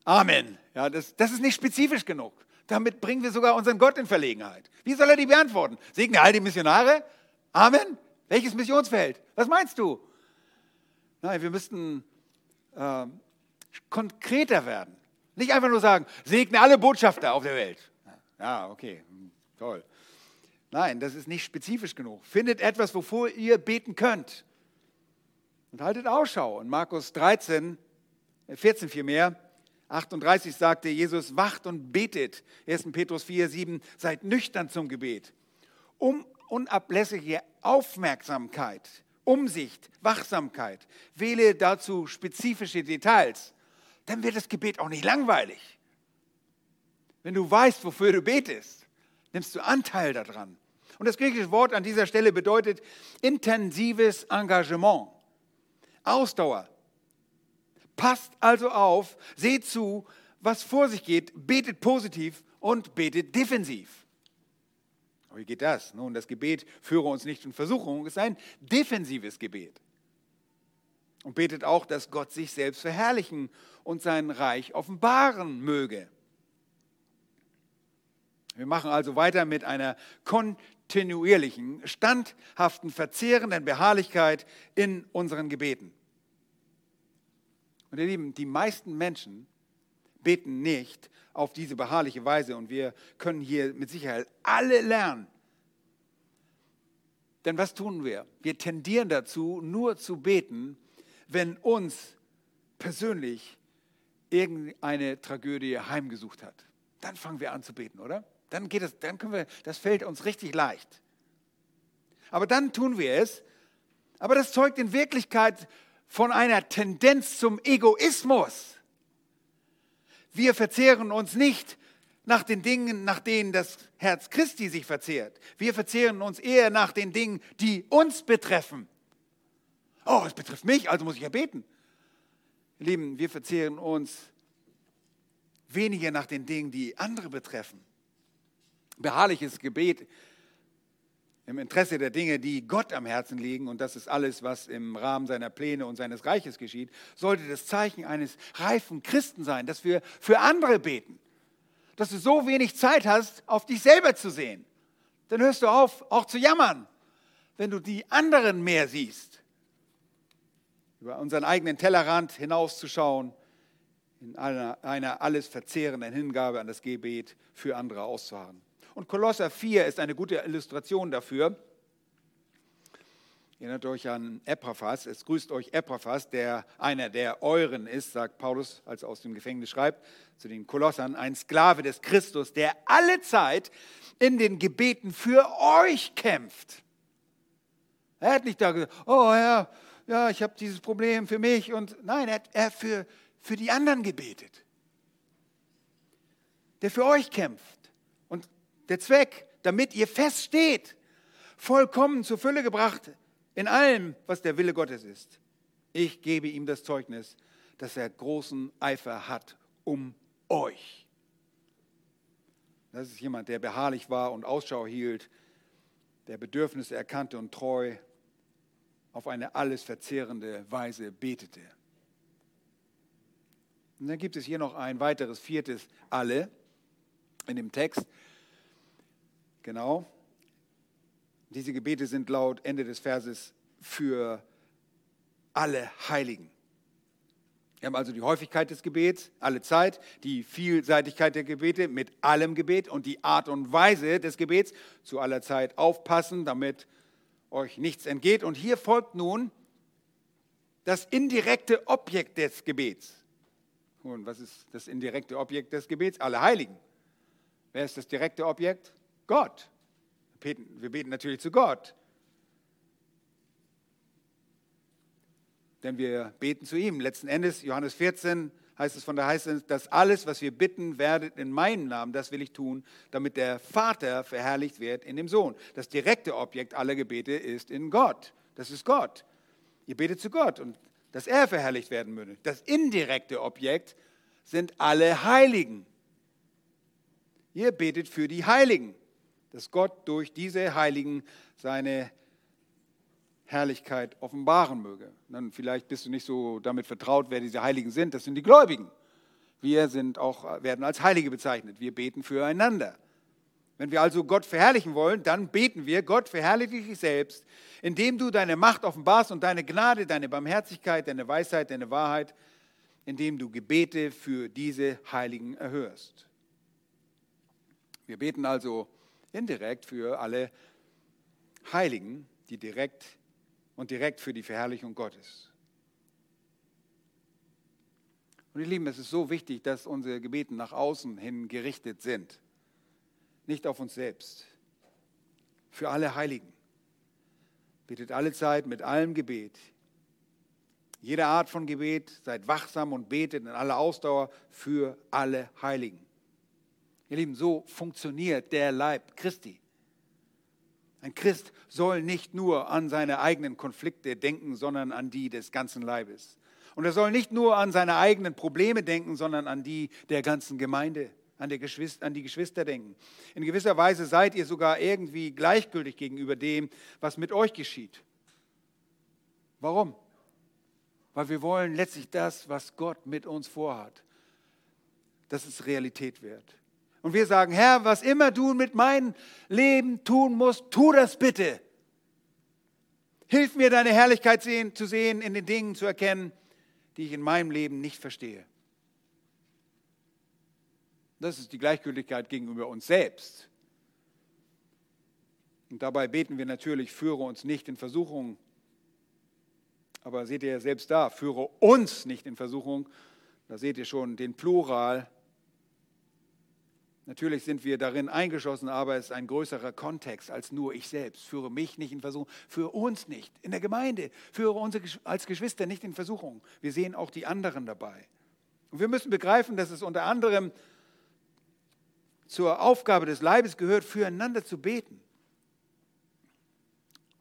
Amen. Ja, das, das ist nicht spezifisch genug. Damit bringen wir sogar unseren Gott in Verlegenheit. Wie soll er die beantworten? Segne all die Missionare? Amen? Welches Missionsfeld? Was meinst du? Nein, wir müssten äh, konkreter werden. Nicht einfach nur sagen, segne alle Botschafter auf der Welt. Ja, okay, toll. Nein, das ist nicht spezifisch genug. Findet etwas, wovor ihr beten könnt. Und haltet Ausschau. In Markus 13, 14 vielmehr, 38 sagte Jesus, wacht und betet. 1. Petrus 4, 7, seid nüchtern zum Gebet. Um unablässige Aufmerksamkeit, Umsicht, Wachsamkeit. Wähle dazu spezifische Details dann wird das Gebet auch nicht langweilig. Wenn du weißt, wofür du betest, nimmst du Anteil daran. Und das griechische Wort an dieser Stelle bedeutet intensives Engagement, Ausdauer. Passt also auf, seht zu, was vor sich geht, betet positiv und betet defensiv. wie geht das? Nun, das Gebet führe uns nicht in Versuchung, ist ein defensives Gebet. Und betet auch, dass Gott sich selbst verherrlichen und sein Reich offenbaren möge. Wir machen also weiter mit einer kontinuierlichen, standhaften, verzehrenden Beharrlichkeit in unseren Gebeten. Und ihr Lieben, die meisten Menschen beten nicht auf diese beharrliche Weise und wir können hier mit Sicherheit alle lernen. Denn was tun wir? Wir tendieren dazu, nur zu beten, wenn uns persönlich irgendeine Tragödie heimgesucht hat. Dann fangen wir an zu beten, oder? Dann geht es, dann können wir, das fällt uns richtig leicht. Aber dann tun wir es. Aber das zeugt in Wirklichkeit von einer Tendenz zum Egoismus. Wir verzehren uns nicht nach den Dingen, nach denen das Herz Christi sich verzehrt. Wir verzehren uns eher nach den Dingen, die uns betreffen. Oh, es betrifft mich, also muss ich ja beten. Lieben, wir verzehren uns weniger nach den Dingen, die andere betreffen. Beharrliches Gebet im Interesse der Dinge, die Gott am Herzen liegen, und das ist alles, was im Rahmen seiner Pläne und seines Reiches geschieht, sollte das Zeichen eines reifen Christen sein, dass wir für andere beten. Dass du so wenig Zeit hast, auf dich selber zu sehen. Dann hörst du auf, auch zu jammern, wenn du die anderen mehr siehst über unseren eigenen Tellerrand hinauszuschauen, in einer, einer alles verzehrenden Hingabe an das Gebet für andere auszuharren. Und Kolosser 4 ist eine gute Illustration dafür. Erinnert euch an Epaphras. Es grüßt euch Epaphras, der einer der euren ist, sagt Paulus, als er aus dem Gefängnis schreibt, zu den Kolossern, ein Sklave des Christus, der alle Zeit in den Gebeten für euch kämpft. Er hat nicht da gesagt, oh Herr, ja, ich habe dieses Problem für mich und nein, er hat er für, für die anderen gebetet. Der für euch kämpft Der Zweck, damit ihr feststeht, vollkommen zur Fülle gebracht in allem, was der Wille Gottes ist. Ich gebe ihm das Zeugnis, dass er großen Eifer hat um euch. Das ist jemand, der beharrlich war und Ausschau hielt, der Bedürfnisse erkannte und treu auf eine alles verzehrende Weise betete. Und dann gibt es hier noch ein weiteres, viertes alle in dem Text. Genau. Diese Gebete sind laut Ende des Verses für alle Heiligen. Wir haben also die Häufigkeit des Gebets, alle Zeit, die Vielseitigkeit der Gebete mit allem Gebet und die Art und Weise des Gebets zu aller Zeit aufpassen, damit euch nichts entgeht. Und hier folgt nun das indirekte Objekt des Gebets. Und was ist das indirekte Objekt des Gebets? Alle Heiligen. Wer ist das direkte Objekt? Gott. Wir beten natürlich zu Gott. Denn wir beten zu ihm. Letzten Endes, Johannes 14, heißt es von der heißt dass alles, was wir bitten werdet in meinem Namen, das will ich tun, damit der Vater verherrlicht wird in dem Sohn. Das direkte Objekt aller Gebete ist in Gott. Das ist Gott. Ihr betet zu Gott und dass er verherrlicht werden würde. Das indirekte Objekt sind alle Heiligen. Ihr betet für die Heiligen, dass Gott durch diese Heiligen seine Herrlichkeit offenbaren möge. Dann vielleicht bist du nicht so damit vertraut, wer diese Heiligen sind. Das sind die Gläubigen. Wir sind auch, werden als Heilige bezeichnet. Wir beten füreinander. Wenn wir also Gott verherrlichen wollen, dann beten wir, Gott verherrliche dich selbst, indem du deine Macht offenbarst und deine Gnade, deine Barmherzigkeit, deine Weisheit, deine Wahrheit, indem du Gebete für diese Heiligen erhörst. Wir beten also indirekt für alle Heiligen, die direkt und direkt für die Verherrlichung Gottes. Und ihr Lieben, es ist so wichtig, dass unsere Gebete nach außen hin gerichtet sind nicht auf uns selbst. Für alle Heiligen. Betet alle Zeit mit allem Gebet. Jede Art von Gebet, seid wachsam und betet in aller Ausdauer für alle Heiligen. Ihr Lieben, so funktioniert der Leib Christi. Ein Christ soll nicht nur an seine eigenen Konflikte denken, sondern an die des ganzen Leibes. Und er soll nicht nur an seine eigenen Probleme denken, sondern an die der ganzen Gemeinde an, Geschwister, an die Geschwister denken. In gewisser Weise seid ihr sogar irgendwie gleichgültig gegenüber dem, was mit euch geschieht. Warum? Weil wir wollen letztlich das, was Gott mit uns vorhat, dass es Realität wird. Und wir sagen, Herr, was immer du mit meinem Leben tun musst, tu das bitte. Hilf mir, deine Herrlichkeit sehen, zu sehen, in den Dingen zu erkennen, die ich in meinem Leben nicht verstehe. Das ist die Gleichgültigkeit gegenüber uns selbst. Und dabei beten wir natürlich, führe uns nicht in Versuchung. Aber seht ihr selbst da, führe uns nicht in Versuchung. Da seht ihr schon den Plural. Natürlich sind wir darin eingeschossen, aber es ist ein größerer Kontext als nur ich selbst. Führe mich nicht in Versuchung, führe uns nicht in der Gemeinde, führe uns als Geschwister nicht in Versuchung. Wir sehen auch die anderen dabei. Und wir müssen begreifen, dass es unter anderem zur Aufgabe des Leibes gehört, füreinander zu beten.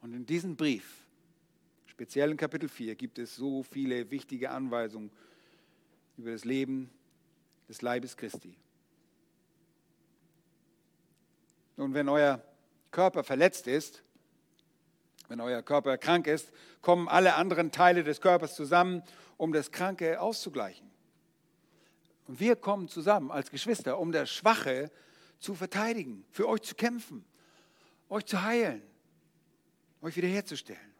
Und in diesem Brief, speziell in Kapitel 4, gibt es so viele wichtige Anweisungen über das Leben des Leibes Christi. Nun, wenn euer Körper verletzt ist, wenn euer Körper krank ist, kommen alle anderen Teile des Körpers zusammen, um das Kranke auszugleichen. Und wir kommen zusammen als Geschwister, um das Schwache zu verteidigen, für euch zu kämpfen, euch zu heilen, euch wiederherzustellen.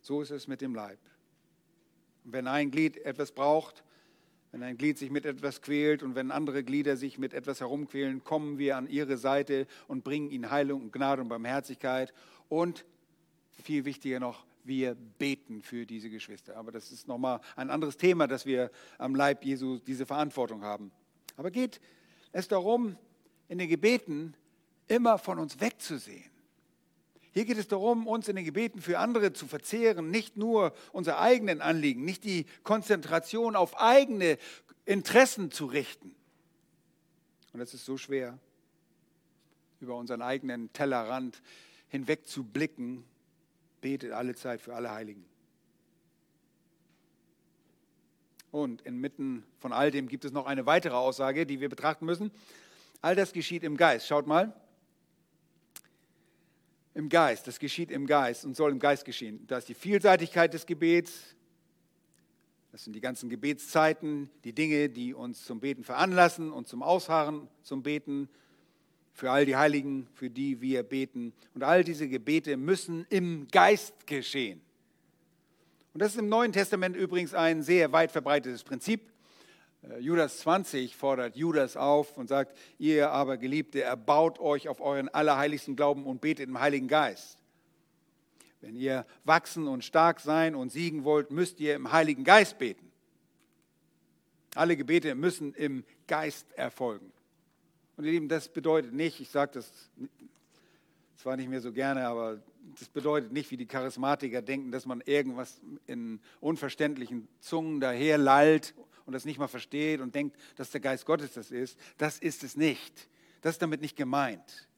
So ist es mit dem Leib. Und wenn ein Glied etwas braucht, wenn ein Glied sich mit etwas quält und wenn andere Glieder sich mit etwas herumquälen, kommen wir an ihre Seite und bringen ihnen Heilung und Gnade und Barmherzigkeit. Und viel wichtiger noch, wir beten für diese Geschwister. Aber das ist nochmal ein anderes Thema, dass wir am Leib Jesu diese Verantwortung haben. Aber geht es darum, in den Gebeten immer von uns wegzusehen. Hier geht es darum, uns in den Gebeten für andere zu verzehren, nicht nur unsere eigenen Anliegen, nicht die Konzentration auf eigene Interessen zu richten. Und das ist so schwer. über unseren eigenen Tellerrand hinweg zu blicken, betet alle Zeit für alle Heiligen. Und inmitten von all dem gibt es noch eine weitere Aussage, die wir betrachten müssen. All das geschieht im Geist. Schaut mal. Im Geist, das geschieht im Geist und soll im Geist geschehen. Da ist die Vielseitigkeit des Gebets, das sind die ganzen Gebetszeiten, die Dinge, die uns zum Beten veranlassen und zum Ausharren zum Beten, für all die Heiligen, für die wir beten. Und all diese Gebete müssen im Geist geschehen. Und das ist im Neuen Testament übrigens ein sehr weit verbreitetes Prinzip. Äh, Judas 20 fordert Judas auf und sagt, ihr aber Geliebte, erbaut euch auf euren allerheiligsten Glauben und betet im Heiligen Geist. Wenn ihr wachsen und stark sein und siegen wollt, müsst ihr im Heiligen Geist beten. Alle Gebete müssen im Geist erfolgen. Und ihr Lieben, das bedeutet nicht, ich sage das zwar nicht mehr so gerne, aber das bedeutet nicht, wie die Charismatiker denken, dass man irgendwas in unverständlichen Zungen daher lallt und das nicht mal versteht und denkt, dass der Geist Gottes das ist. Das ist es nicht. Das ist damit nicht gemeint.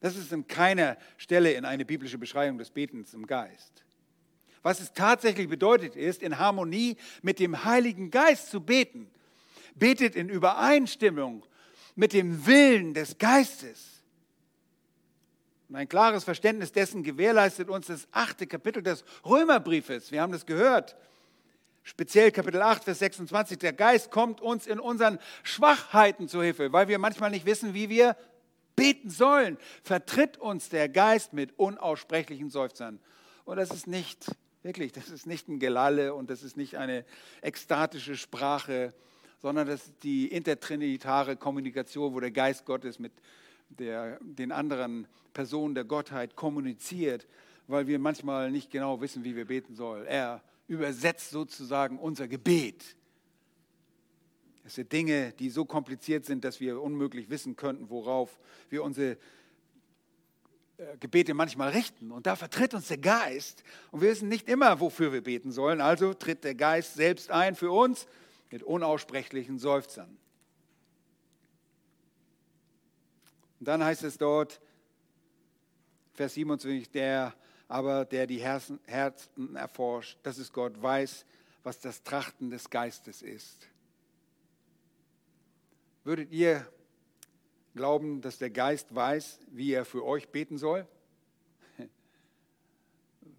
Das ist in keiner Stelle in eine biblische Beschreibung des Betens im Geist. Was es tatsächlich bedeutet, ist, in Harmonie mit dem Heiligen Geist zu beten. Betet in Übereinstimmung mit dem Willen des Geistes. Und ein klares Verständnis dessen gewährleistet uns das achte Kapitel des Römerbriefes. Wir haben das gehört. Speziell Kapitel 8, Vers 26. Der Geist kommt uns in unseren Schwachheiten zu Hilfe, weil wir manchmal nicht wissen, wie wir beten sollen. Vertritt uns der Geist mit unaussprechlichen Seufzern. Und das ist nicht, wirklich, das ist nicht ein Gelalle und das ist nicht eine ekstatische Sprache, sondern das ist die intertrinitare Kommunikation, wo der Geist Gottes mit der, den anderen Personen der Gottheit kommuniziert, weil wir manchmal nicht genau wissen, wie wir beten sollen. Er übersetzt sozusagen unser Gebet. Es sind Dinge, die so kompliziert sind, dass wir unmöglich wissen könnten, worauf wir unsere äh, Gebete manchmal richten. Und da vertritt uns der Geist. Und wir wissen nicht immer, wofür wir beten sollen. Also tritt der Geist selbst ein für uns mit unaussprechlichen Seufzern. Und dann heißt es dort, Vers 27, der aber, der die Herzen, Herzen erforscht, das ist Gott, weiß, was das Trachten des Geistes ist. Würdet ihr glauben, dass der Geist weiß, wie er für euch beten soll?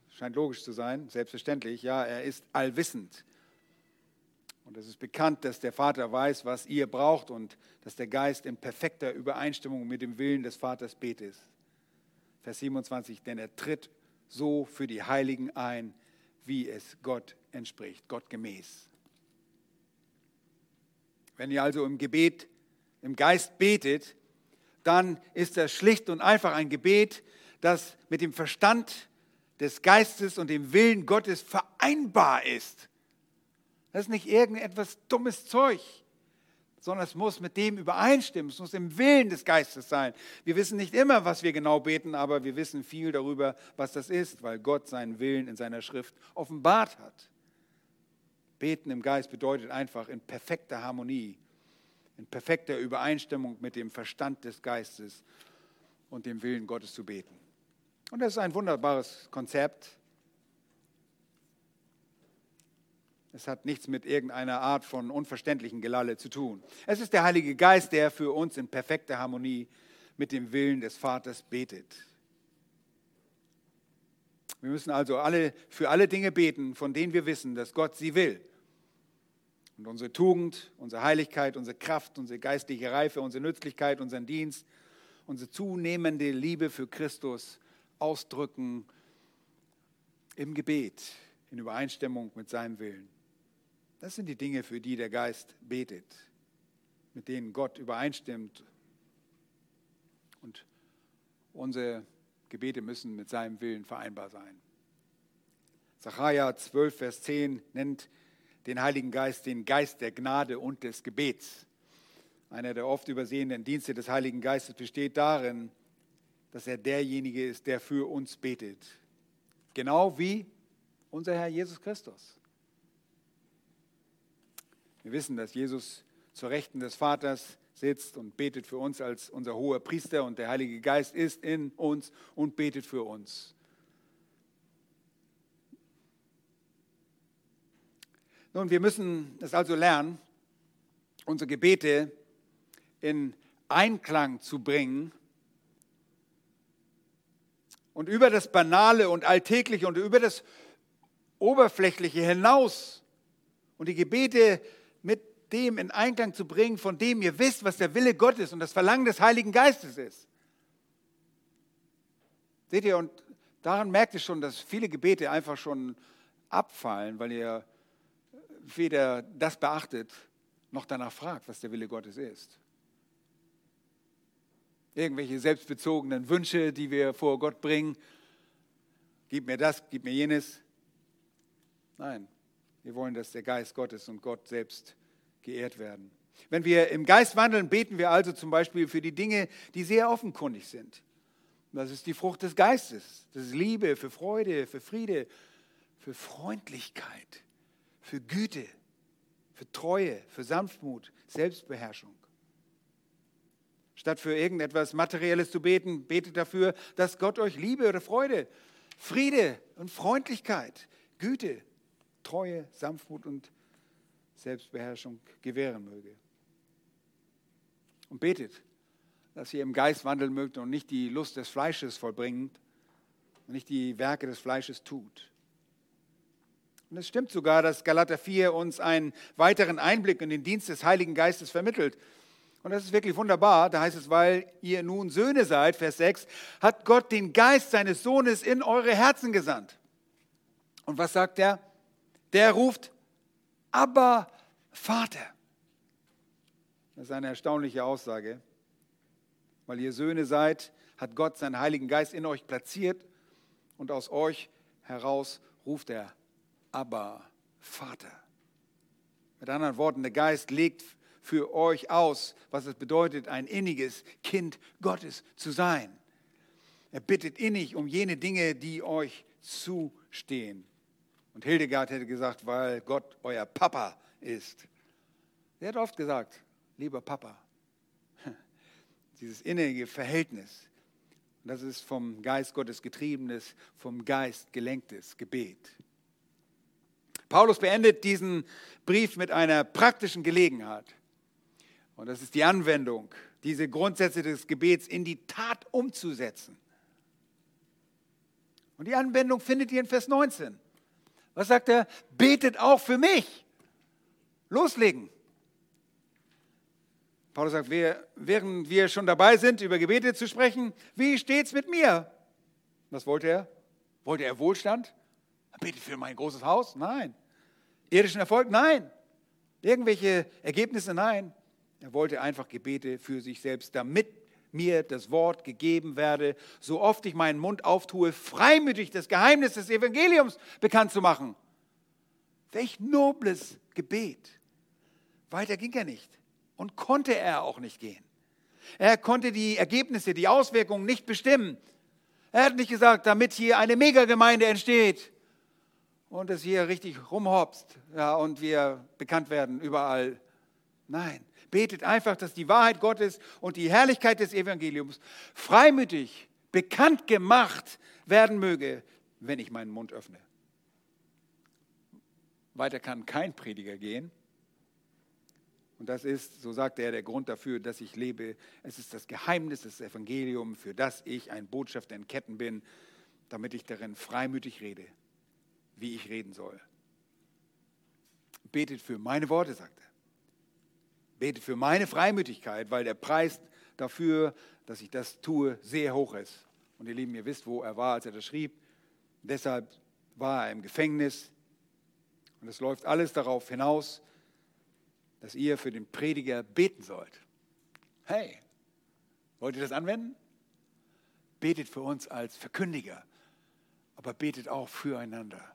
Scheint logisch zu sein, selbstverständlich. Ja, er ist allwissend. Und es ist bekannt, dass der Vater weiß, was ihr braucht und dass der Geist in perfekter Übereinstimmung mit dem Willen des Vaters betet. Vers 27, denn er tritt so für die Heiligen ein, wie es Gott entspricht, Gott gemäß. Wenn ihr also im Gebet, im Geist betet, dann ist das schlicht und einfach ein Gebet, das mit dem Verstand des Geistes und dem Willen Gottes vereinbar ist. Das ist nicht irgendetwas dummes Zeug, sondern es muss mit dem übereinstimmen, es muss im Willen des Geistes sein. Wir wissen nicht immer, was wir genau beten, aber wir wissen viel darüber, was das ist, weil Gott seinen Willen in seiner Schrift offenbart hat. Beten im Geist bedeutet einfach in perfekter Harmonie, in perfekter Übereinstimmung mit dem Verstand des Geistes und dem Willen Gottes zu beten. Und das ist ein wunderbares Konzept. Es hat nichts mit irgendeiner Art von unverständlichen Gelalle zu tun. Es ist der Heilige Geist, der für uns in perfekter Harmonie mit dem Willen des Vaters betet. Wir müssen also alle, für alle Dinge beten, von denen wir wissen, dass Gott sie will. Und unsere Tugend, unsere Heiligkeit, unsere Kraft, unsere geistliche Reife, unsere Nützlichkeit, unseren Dienst, unsere zunehmende Liebe für Christus ausdrücken im Gebet, in Übereinstimmung mit seinem Willen. Das sind die Dinge, für die der Geist betet, mit denen Gott übereinstimmt. Und unsere Gebete müssen mit seinem Willen vereinbar sein. Sacharja 12, Vers 10 nennt den Heiligen Geist den Geist der Gnade und des Gebets. Einer der oft übersehenen Dienste des Heiligen Geistes besteht darin, dass er derjenige ist, der für uns betet. Genau wie unser Herr Jesus Christus. Wir wissen, dass Jesus zur Rechten des Vaters sitzt und betet für uns als unser hoher Priester und der Heilige Geist ist in uns und betet für uns. Nun, wir müssen es also lernen, unsere Gebete in Einklang zu bringen und über das Banale und Alltägliche und über das Oberflächliche hinaus und die Gebete dem in Einklang zu bringen, von dem ihr wisst, was der Wille Gottes und das Verlangen des Heiligen Geistes ist. Seht ihr, und daran merkt ihr schon, dass viele Gebete einfach schon abfallen, weil ihr weder das beachtet, noch danach fragt, was der Wille Gottes ist. Irgendwelche selbstbezogenen Wünsche, die wir vor Gott bringen. Gib mir das, gib mir jenes. Nein, wir wollen, dass der Geist Gottes und Gott selbst geehrt werden. Wenn wir im Geist wandeln, beten wir also zum Beispiel für die Dinge, die sehr offenkundig sind. Das ist die Frucht des Geistes. Das ist Liebe, für Freude, für Friede, für Freundlichkeit, für Güte, für Treue, für Sanftmut, Selbstbeherrschung. Statt für irgendetwas Materielles zu beten, betet dafür, dass Gott euch Liebe oder Freude, Friede und Freundlichkeit, Güte, Treue, Sanftmut und Selbstbeherrschung gewähren möge. Und betet, dass ihr im Geist wandeln mögt und nicht die Lust des Fleisches vollbringt und nicht die Werke des Fleisches tut. Und es stimmt sogar, dass Galater 4 uns einen weiteren Einblick in den Dienst des Heiligen Geistes vermittelt. Und das ist wirklich wunderbar. Da heißt es, weil ihr nun Söhne seid, Vers 6, hat Gott den Geist seines Sohnes in eure Herzen gesandt. Und was sagt er? Der ruft, aber Vater. Das ist eine erstaunliche Aussage. Weil ihr Söhne seid, hat Gott seinen Heiligen Geist in euch platziert und aus euch heraus ruft er aber Vater. Mit anderen Worten, der Geist legt für euch aus, was es bedeutet, ein inniges Kind Gottes zu sein. Er bittet innig um jene Dinge, die euch zustehen. Und Hildegard hätte gesagt, weil Gott euer Papa ist. Er hat oft gesagt, lieber Papa. Dieses innige Verhältnis. Das ist vom Geist Gottes getriebenes, vom Geist gelenktes Gebet. Paulus beendet diesen Brief mit einer praktischen Gelegenheit. Und das ist die Anwendung, diese Grundsätze des Gebets in die Tat umzusetzen. Und die Anwendung findet ihr in Vers 19. Was sagt er? Betet auch für mich. Loslegen. Paulus sagt, während wir schon dabei sind, über Gebete zu sprechen, wie steht es mit mir? Was wollte er? Wollte er Wohlstand? Betet für mein großes Haus? Nein. Irdischen Erfolg? Nein. Irgendwelche Ergebnisse? Nein. Er wollte einfach Gebete für sich selbst, damit mir das Wort gegeben werde, so oft ich meinen Mund auftue, freimütig das Geheimnis des Evangeliums bekannt zu machen. Welch nobles Gebet. Weiter ging er nicht und konnte er auch nicht gehen. Er konnte die Ergebnisse, die Auswirkungen nicht bestimmen. Er hat nicht gesagt, damit hier eine Megagemeinde entsteht, und es hier richtig rumhopst ja, und wir bekannt werden überall. Nein, betet einfach, dass die Wahrheit Gottes und die Herrlichkeit des Evangeliums freimütig bekannt gemacht werden möge, wenn ich meinen Mund öffne. Weiter kann kein Prediger gehen. Und das ist, so sagt er, der Grund dafür, dass ich lebe. Es ist das Geheimnis des Evangeliums, für das ich ein Botschafter in Ketten bin, damit ich darin freimütig rede wie ich reden soll. Betet für meine Worte, sagt er. Betet für meine Freimütigkeit, weil der Preis dafür, dass ich das tue, sehr hoch ist. Und ihr Lieben, ihr wisst, wo er war, als er das schrieb. Deshalb war er im Gefängnis. Und es läuft alles darauf hinaus, dass ihr für den Prediger beten sollt. Hey, wollt ihr das anwenden? Betet für uns als Verkündiger, aber betet auch füreinander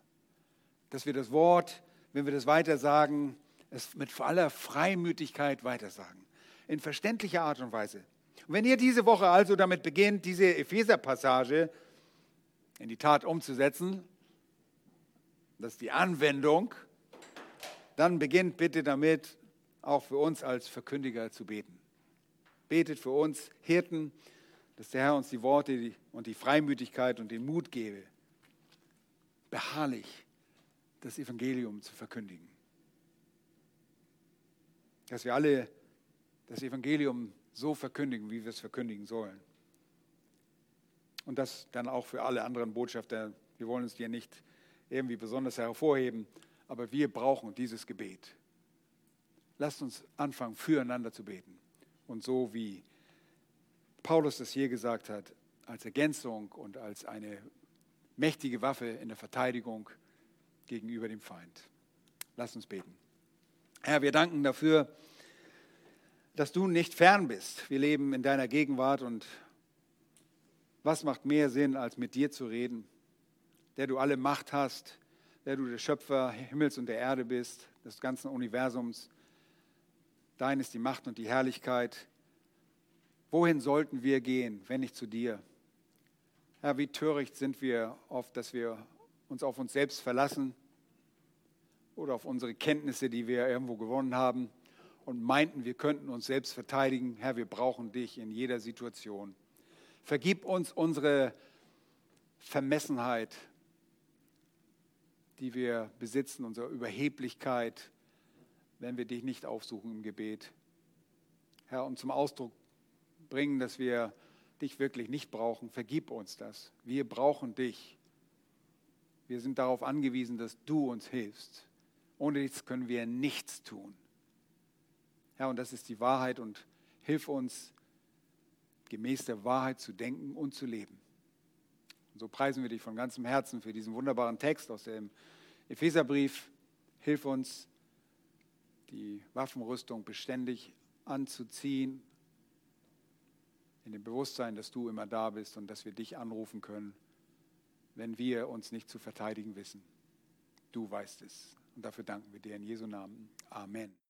dass wir das Wort, wenn wir das weitersagen, es mit aller Freimütigkeit weitersagen. In verständlicher Art und Weise. Und wenn ihr diese Woche also damit beginnt, diese Epheser-Passage in die Tat umzusetzen, das ist die Anwendung, dann beginnt bitte damit, auch für uns als Verkündiger zu beten. Betet für uns Hirten, dass der Herr uns die Worte und die Freimütigkeit und den Mut gebe, beharrlich das Evangelium zu verkündigen. Dass wir alle das Evangelium so verkündigen, wie wir es verkündigen sollen. Und das dann auch für alle anderen Botschafter. Wir wollen uns hier nicht irgendwie besonders hervorheben, aber wir brauchen dieses Gebet. Lasst uns anfangen, füreinander zu beten. Und so wie Paulus das hier gesagt hat, als Ergänzung und als eine mächtige Waffe in der Verteidigung gegenüber dem Feind. Lasst uns beten. Herr, wir danken dafür, dass du nicht fern bist. Wir leben in deiner Gegenwart und was macht mehr Sinn, als mit dir zu reden, der du alle Macht hast, der du der Schöpfer Himmels und der Erde bist, des ganzen Universums. Dein ist die Macht und die Herrlichkeit. Wohin sollten wir gehen, wenn nicht zu dir? Herr, wie töricht sind wir oft, dass wir uns auf uns selbst verlassen oder auf unsere Kenntnisse, die wir irgendwo gewonnen haben und meinten, wir könnten uns selbst verteidigen. Herr, wir brauchen dich in jeder Situation. Vergib uns unsere Vermessenheit, die wir besitzen, unsere Überheblichkeit, wenn wir dich nicht aufsuchen im Gebet. Herr, um zum Ausdruck bringen, dass wir dich wirklich nicht brauchen, vergib uns das. Wir brauchen dich. Wir sind darauf angewiesen, dass du uns hilfst. Ohne dich können wir nichts tun. Herr, und das ist die Wahrheit und hilf uns, gemäß der Wahrheit zu denken und zu leben. Und so preisen wir dich von ganzem Herzen für diesen wunderbaren Text aus dem Epheserbrief. Hilf uns, die Waffenrüstung beständig anzuziehen in dem Bewusstsein, dass du immer da bist und dass wir dich anrufen können, wenn wir uns nicht zu verteidigen wissen. Du weißt es. Und dafür danken wir dir in Jesu Namen. Amen.